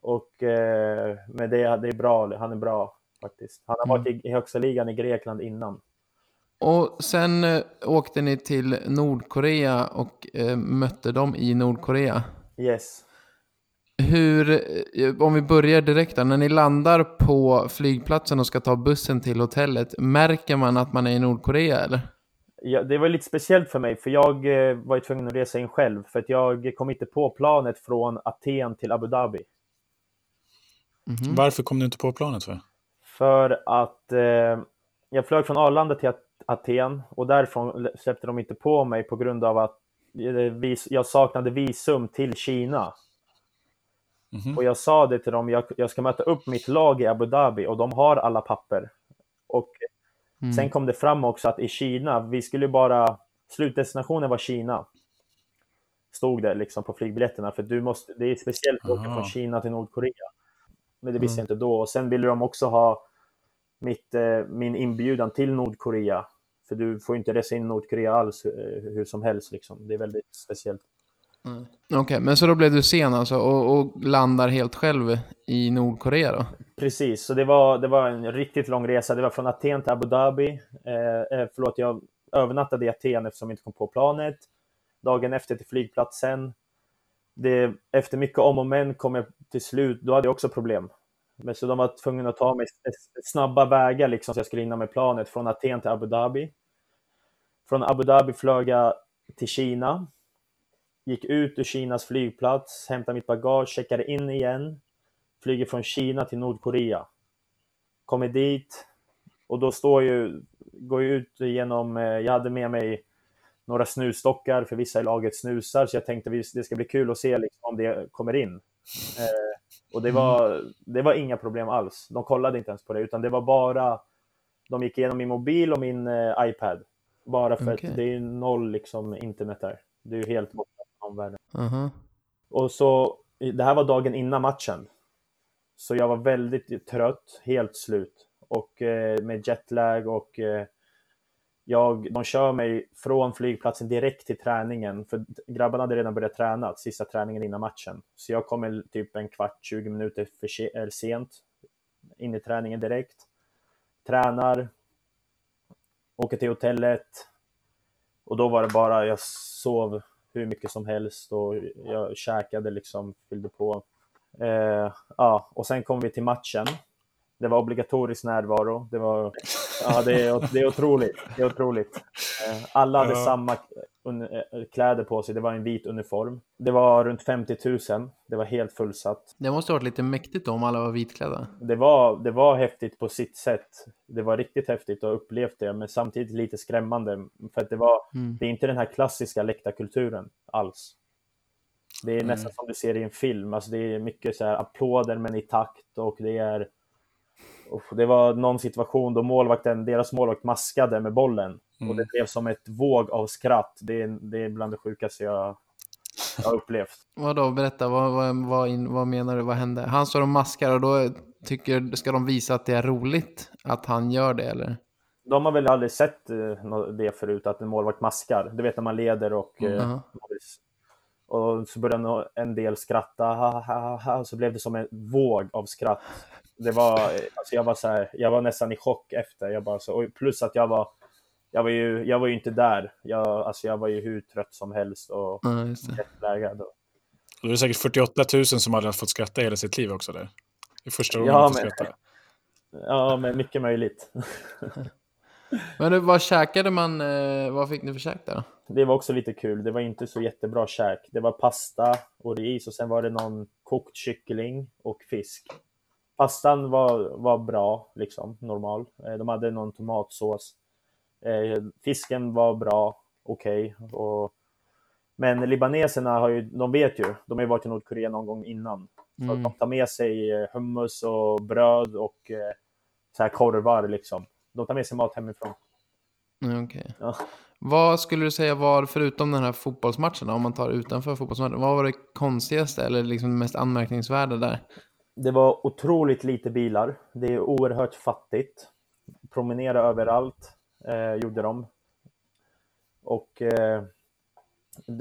och eh, med det, det är bra, han är bra faktiskt. Han har varit i, i högsta ligan i Grekland innan. Och sen eh, åkte ni till Nordkorea och eh, mötte dem i Nordkorea. Yes. Hur, eh, om vi börjar direkt där, när ni landar på flygplatsen och ska ta bussen till hotellet, märker man att man är i Nordkorea eller? Ja, det var lite speciellt för mig, för jag eh, var ju tvungen att resa in själv, för att jag kom inte på planet från Aten till Abu Dhabi. Mhm. Varför kom du inte på planet för? För att eh, jag flög från Arlanda till At- Aten och därifrån släppte de inte på mig på grund av att eh, jag saknade visum till Kina. Mhm. Och jag sa det till dem, jag, jag ska möta upp mitt lag i Abu Dhabi och de har alla papper. Och Mm. sen kom det fram också att i Kina, vi skulle bara, slutdestinationen var Kina. Stod det liksom på flygbiljetterna, för du måste, det är speciellt att åka från Kina till Nordkorea. Men det visste Mm. jag inte då. Och sen ville de också ha mitt, eh, min inbjudan till Nordkorea. För du får inte resa in i Nordkorea alls eh, hur som helst liksom. Det är väldigt speciellt. Mm. Okej, men så då blev du sen alltså och, och landar helt själv i Nordkorea då? Precis, så det var, det var en riktigt lång resa. Det var från Aten till Abu Dhabi. Eh, eh, förlåt, jag övernattade i Aten eftersom jag inte kom på planet. Dagen efter till flygplatsen. Det, efter mycket om och men kom jag till slut, då hade jag också problem. Men så de var tvungna att ta mig snabba vägar liksom så jag skulle hinna med planet från Aten till Abu Dhabi. Från Abu Dhabi flög jag till Kina. Gick ut ur Kinas flygplats, hämtade mitt bagage, checkade in igen flyger från Kina till Nordkorea. Kommer dit och då står ju, går jag ut genom, eh, jag hade med mig några snusstockar för vissa i laget snusar så jag tänkte vi- det ska bli kul att se liksom, om det kommer in. Eh, och det var, det var inga problem alls. De kollade inte ens på det utan det var bara, de gick igenom min mobil och min eh, iPad. Bara för Okej. att det är noll liksom internet där. Det är ju helt borta från omvärlden. Aha. Och så, det här var dagen innan matchen. Så jag var väldigt trött, helt slut. Och eh, med jetlag och eh, jag, de kör mig från flygplatsen direkt till träningen, för grabbarna hade redan börjat träna, sista träningen innan matchen. Så jag kommer typ en kvart, 20 minuter för sent in i träningen direkt. Tränar, åker till hotellet och då var det bara, jag sov hur mycket som helst och jag käkade liksom, fyllde på. Eh, ja, och sen kom vi till matchen det var obligatorisk närvaro. Det, var, ja, det, är, det är otroligt. Det är otroligt. Eh, alla hade ja. samma eh, kläder på sig. Det var en vit uniform. Det var runt 50 000. Det var helt fullsatt. Det måste ha varit lite mäktigt om alla var vitklädda. Det var, det var häftigt på sitt sätt. Det var riktigt häftigt att uppleva det, men samtidigt lite skrämmande. För att det var, mm. det är inte den här klassiska läktarkulturen alls. Det är mm. nästan som du ser i en film. Alltså det är mycket så här applåder men i takt och det är det var någon situation då målvakten, deras målvakt maskade med bollen mm. och det blev som ett våg av skratt. Det är, det är bland det sjukaste jag har upplevt. Vadå, berätta, vad, vad, vad, vad, menar du, vad hände? Han står och maskar och då tycker, ska de visa att det är roligt att han gör det eller? De har väl aldrig sett eh, det förut, att en målvakt maskar. Du vet när man leder och, mm. och så började en del skratta, ha, ha, ha, så blev det som en våg av skratt det var, alltså jag var så här, jag var nästan i chock efter. Jag bara så, och plus att jag var, jag var ju, jag var ju inte där. Jag, alltså jag var ju hur trött som helst och mm, lägad. Och... Det är säkert 48 000 som hade fått skratta hela sitt liv också där. Det är första gången ja, man får men, skratta. Ja, men mycket möjligt. men vad käkade man, eh, vad fick ni för käk där? Det var också lite kul. Det var inte så jättebra käk. Det var pasta och ris och sen var det någon kokt kyckling och fisk. Pastan var, var bra, liksom normal. Eh, de hade någon tomatsås. Eh, fisken var bra, okej. Okay. Men libaneserna har ju, de vet ju, de har ju varit i Nordkorea någon gång innan. Så mm. de tar med sig eh, hummus och bröd och så här korvar liksom. De tar med sig mat hemifrån. Mm, okay. Ja. Vad skulle du säga var, förutom den här fotbollsmatchen, om man tar utanför fotbollsmatchen, vad var det konstigaste eller liksom det mest anmärkningsvärda där? Det var otroligt lite bilar. Det är oerhört fattigt. Promenera överallt eh, gjorde de. Och eh,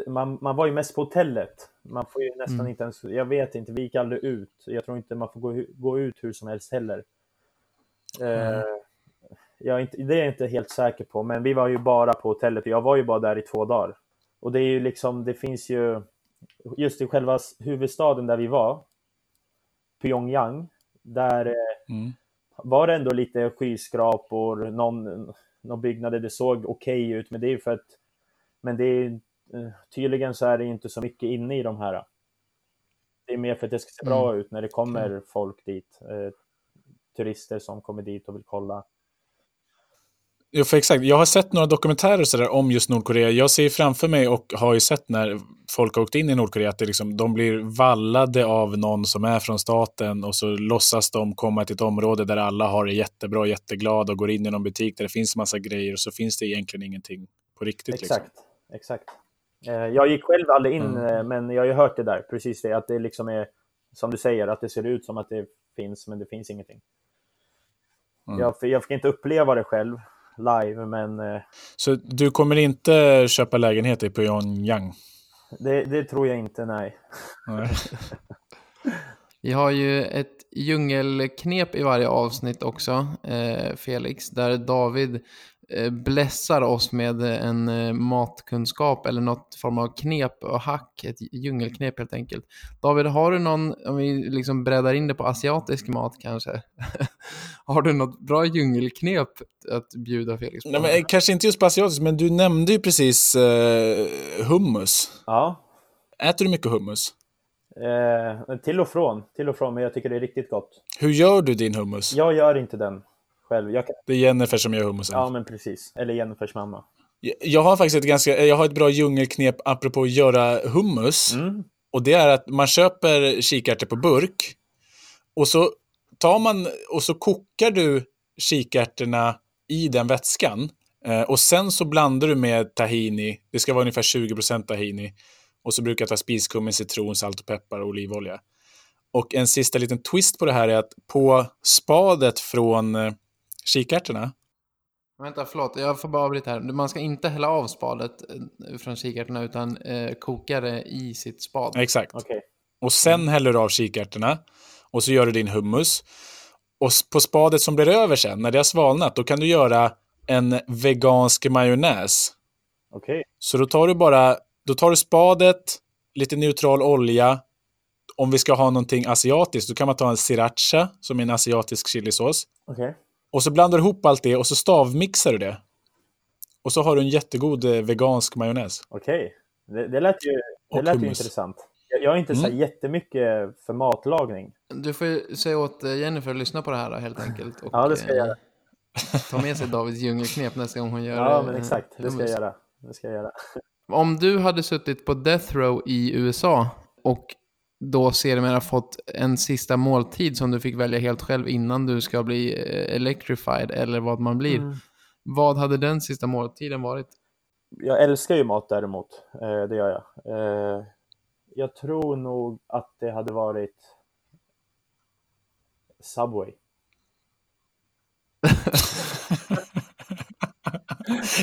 man, man var ju mest på hotellet. Man får ju nästan mm. inte ens, jag vet inte, vi gick aldrig ut. Jag tror inte man får gå, gå ut hur som helst heller. Eh, mm. jag är inte, det är jag inte helt säker på, men vi var ju bara på hotellet och jag var ju bara där i två dagar. Och det är ju liksom, det finns ju, just i själva huvudstaden där vi var, Pyongyang, där eh, mm. var det ändå lite skyskrapor, någon, någon byggnader, det såg okej okay ut, men det är för att, men det är, eh, tydligen så är det inte så mycket inne i de här. Det är mer för att det ska se bra mm. ut när det kommer mm. folk dit, eh, turister som kommer dit och vill kolla. Jo, för exakt. Jag har sett några dokumentärer så där om just Nordkorea. Jag ser framför mig och har ju sett när folk har åkt in i Nordkorea att det liksom, de blir vallade av någon som är från staten och så låtsas de komma till ett område där alla har det jättebra, jätteglada och går in i någon butik där det finns massa grejer och så finns det egentligen ingenting på riktigt. Exakt, liksom. exakt. Eh, jag gick själv aldrig in, mm. Eh, men jag har ju hört det där, precis det, att det liksom är som du säger, att det ser ut som att det finns, men det finns ingenting. Mm. Jag, jag fick inte uppleva det själv, live, men... Eh, Så du kommer inte köpa lägenhet i Pyongyang? Det, det tror jag inte, nej. nej. Vi har ju ett djungelknep i varje avsnitt också, eh, Felix, där David blässar oss med en eh, matkunskap eller något form av knep och hack, ett djungelknep helt enkelt. David, har du någon, om vi liksom breddar in det på asiatisk mat kanske, har du något bra djungelknep att bjuda Felix på? Nej, men, kanske inte just på asiatisk, men du nämnde ju precis uh, hummus. Ja. Äter du mycket hummus? Eh, till och från, till och från, men jag tycker det är riktigt gott. Hur gör du din hummus? Jag gör inte den själv. Kan... Det är Jennifer som gör hummusen. Ja, men precis. Eller Jennifers mamma. Jag har faktiskt ett ganska, jag har ett bra djungelknep apropå att göra hummus. Mm. Och det är att man köper kikärtor på burk. Och så tar man och så kokar du kikärtorna i den vätskan. Eh, och sen så blandar du med tahini. Det ska vara ungefär 20% tahini. Och så brukar jag ta spiskummin, citron, salt och peppar och olivolja. Och en sista liten twist på det här är att på spadet från eh, kikärtorna Vänta, förlåt. Jag får bara avbryta här. Man ska inte hälla av spadet eh, från kikärtorna utan eh, koka det i sitt spad. Exakt. Okej. Och sen häller du av kikärtorna. Och så gör du din hummus. Och på spadet som blir över sen, när det har svalnat, då kan du göra en vegansk majonnäs. Okej. Så då tar du bara, då tar du spadet, lite neutral olja. Om vi ska ha någonting asiatiskt, då kan man ta en sriracha, som är en asiatisk chilisås. Okej. Och så blandar du ihop allt det och så stavmixar du det. Och så har du en jättegod eh, vegansk majonnäs. Okej. Det, det lät ju, det lät ju intressant. Jag, jag är inte så här Mm. jättemycket för matlagning. Du får ju säga åt eh, Jennifer att lyssna på det här då, helt enkelt. Och, Ja, det ska jag eh, göra. Ta med sig Davids djungelknep nästa gång hon gör Ja, eh, men exakt. Det ska jag göra. Det ska jag göra. Om du hade suttit på Death Row i USA och då sedermera fått en sista måltid som du fick välja helt själv innan du ska bli eh, electrified eller vad man blir. Mm. Vad hade den sista måltiden varit? Jag älskar ju mat däremot. Eh, det gör jag. Eh, jag tror nog att det hade varit Subway.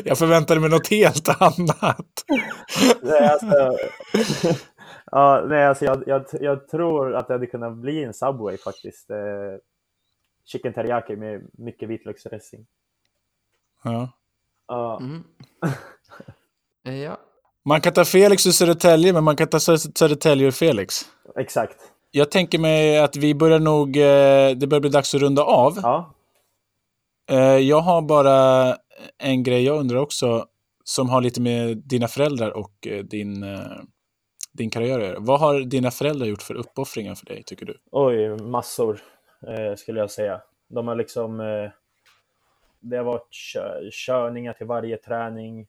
Jag förväntade mig något helt annat. Nej, alltså, ja, nej, alltså jag, jag, jag tror att det hade kunnat bli en Subway faktiskt. Eh, chicken teriyaki med mycket vitlöksdressing. Ja. Ja, Mm. Eh, ja. Man kan ta Felix ur Södertälje, men man kan ta Sö- Södertälje ur Felix. exakt. Jag tänker mig att vi börjar nog... eh, Det börjar bli dags att runda av. Ja, Eh, Jag har bara en grej jag undrar också, som har lite med dina föräldrar och eh, din, eh, din karriär att göra. Vad har dina föräldrar gjort för uppoffringar för dig, tycker du? oj, massor eh, skulle jag säga. De har liksom... Eh, det har varit körningar till varje träning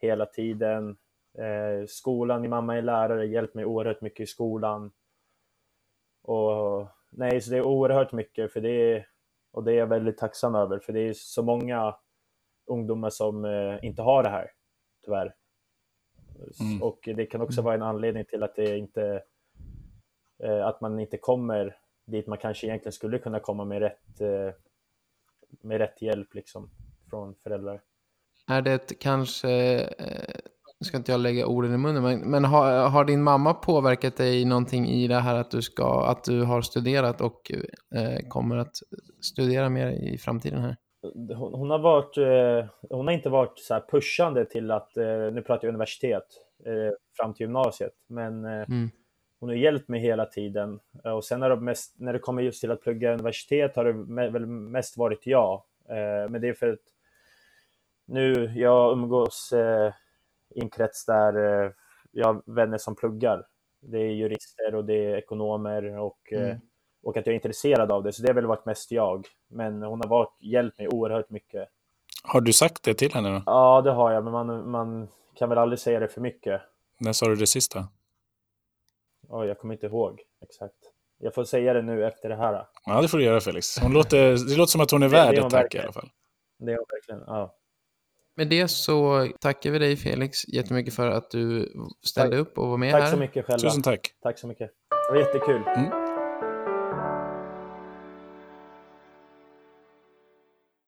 hela tiden. Eh, skolan, min mamma är lärare, hjälpt mig oerhört mycket i skolan. Och nej, så det är oerhört mycket för det är, och det är jag väldigt tacksam över för det är så många ungdomar som eh, inte har det här, tyvärr. Mm. Och det kan också vara en anledning till att det inte, eh, att man inte kommer dit man kanske egentligen skulle kunna komma med rätt, eh, med rätt hjälp liksom från föräldrar. Är det kanske, eh, nu ska inte jag lägga orden i munnen, men, men har, har din mamma påverkat dig någonting i det här att du, ska, att du har studerat och eh, kommer att studera mer i framtiden här? Hon, hon har varit, eh, hon har inte varit så pushande till att, eh, nu pratar jag universitet, eh, fram till gymnasiet, men Mm. hon har hjälpt mig hela tiden. Och sen har det mest, när det kommer just till att plugga universitet har det väl mest varit jag. Men det är för att nu, jag umgås i en krets där jag har vänner som pluggar. Det är jurister och det är ekonomer och, Mm. Och att jag är intresserad av det. Så det har väl varit mest jag. Men hon har varit, hjälpt mig oerhört mycket. Har du sagt det till henne då? Ja, det har jag, men man, man kan väl aldrig säga det för mycket. När sa du det sista? Oj, jag kommer inte ihåg exakt. Jag får säga det nu efter det här. Ja, det får du göra Felix. Hon låter, det låter som att hon är värd hon ett tack i alla fall. Det är verkligen, ja. Med det så tackar vi dig Felix jättemycket för att du ställde upp och var med Tack här. så mycket själva. Tusen tack. Tack så mycket. Det var jättekul. Mm.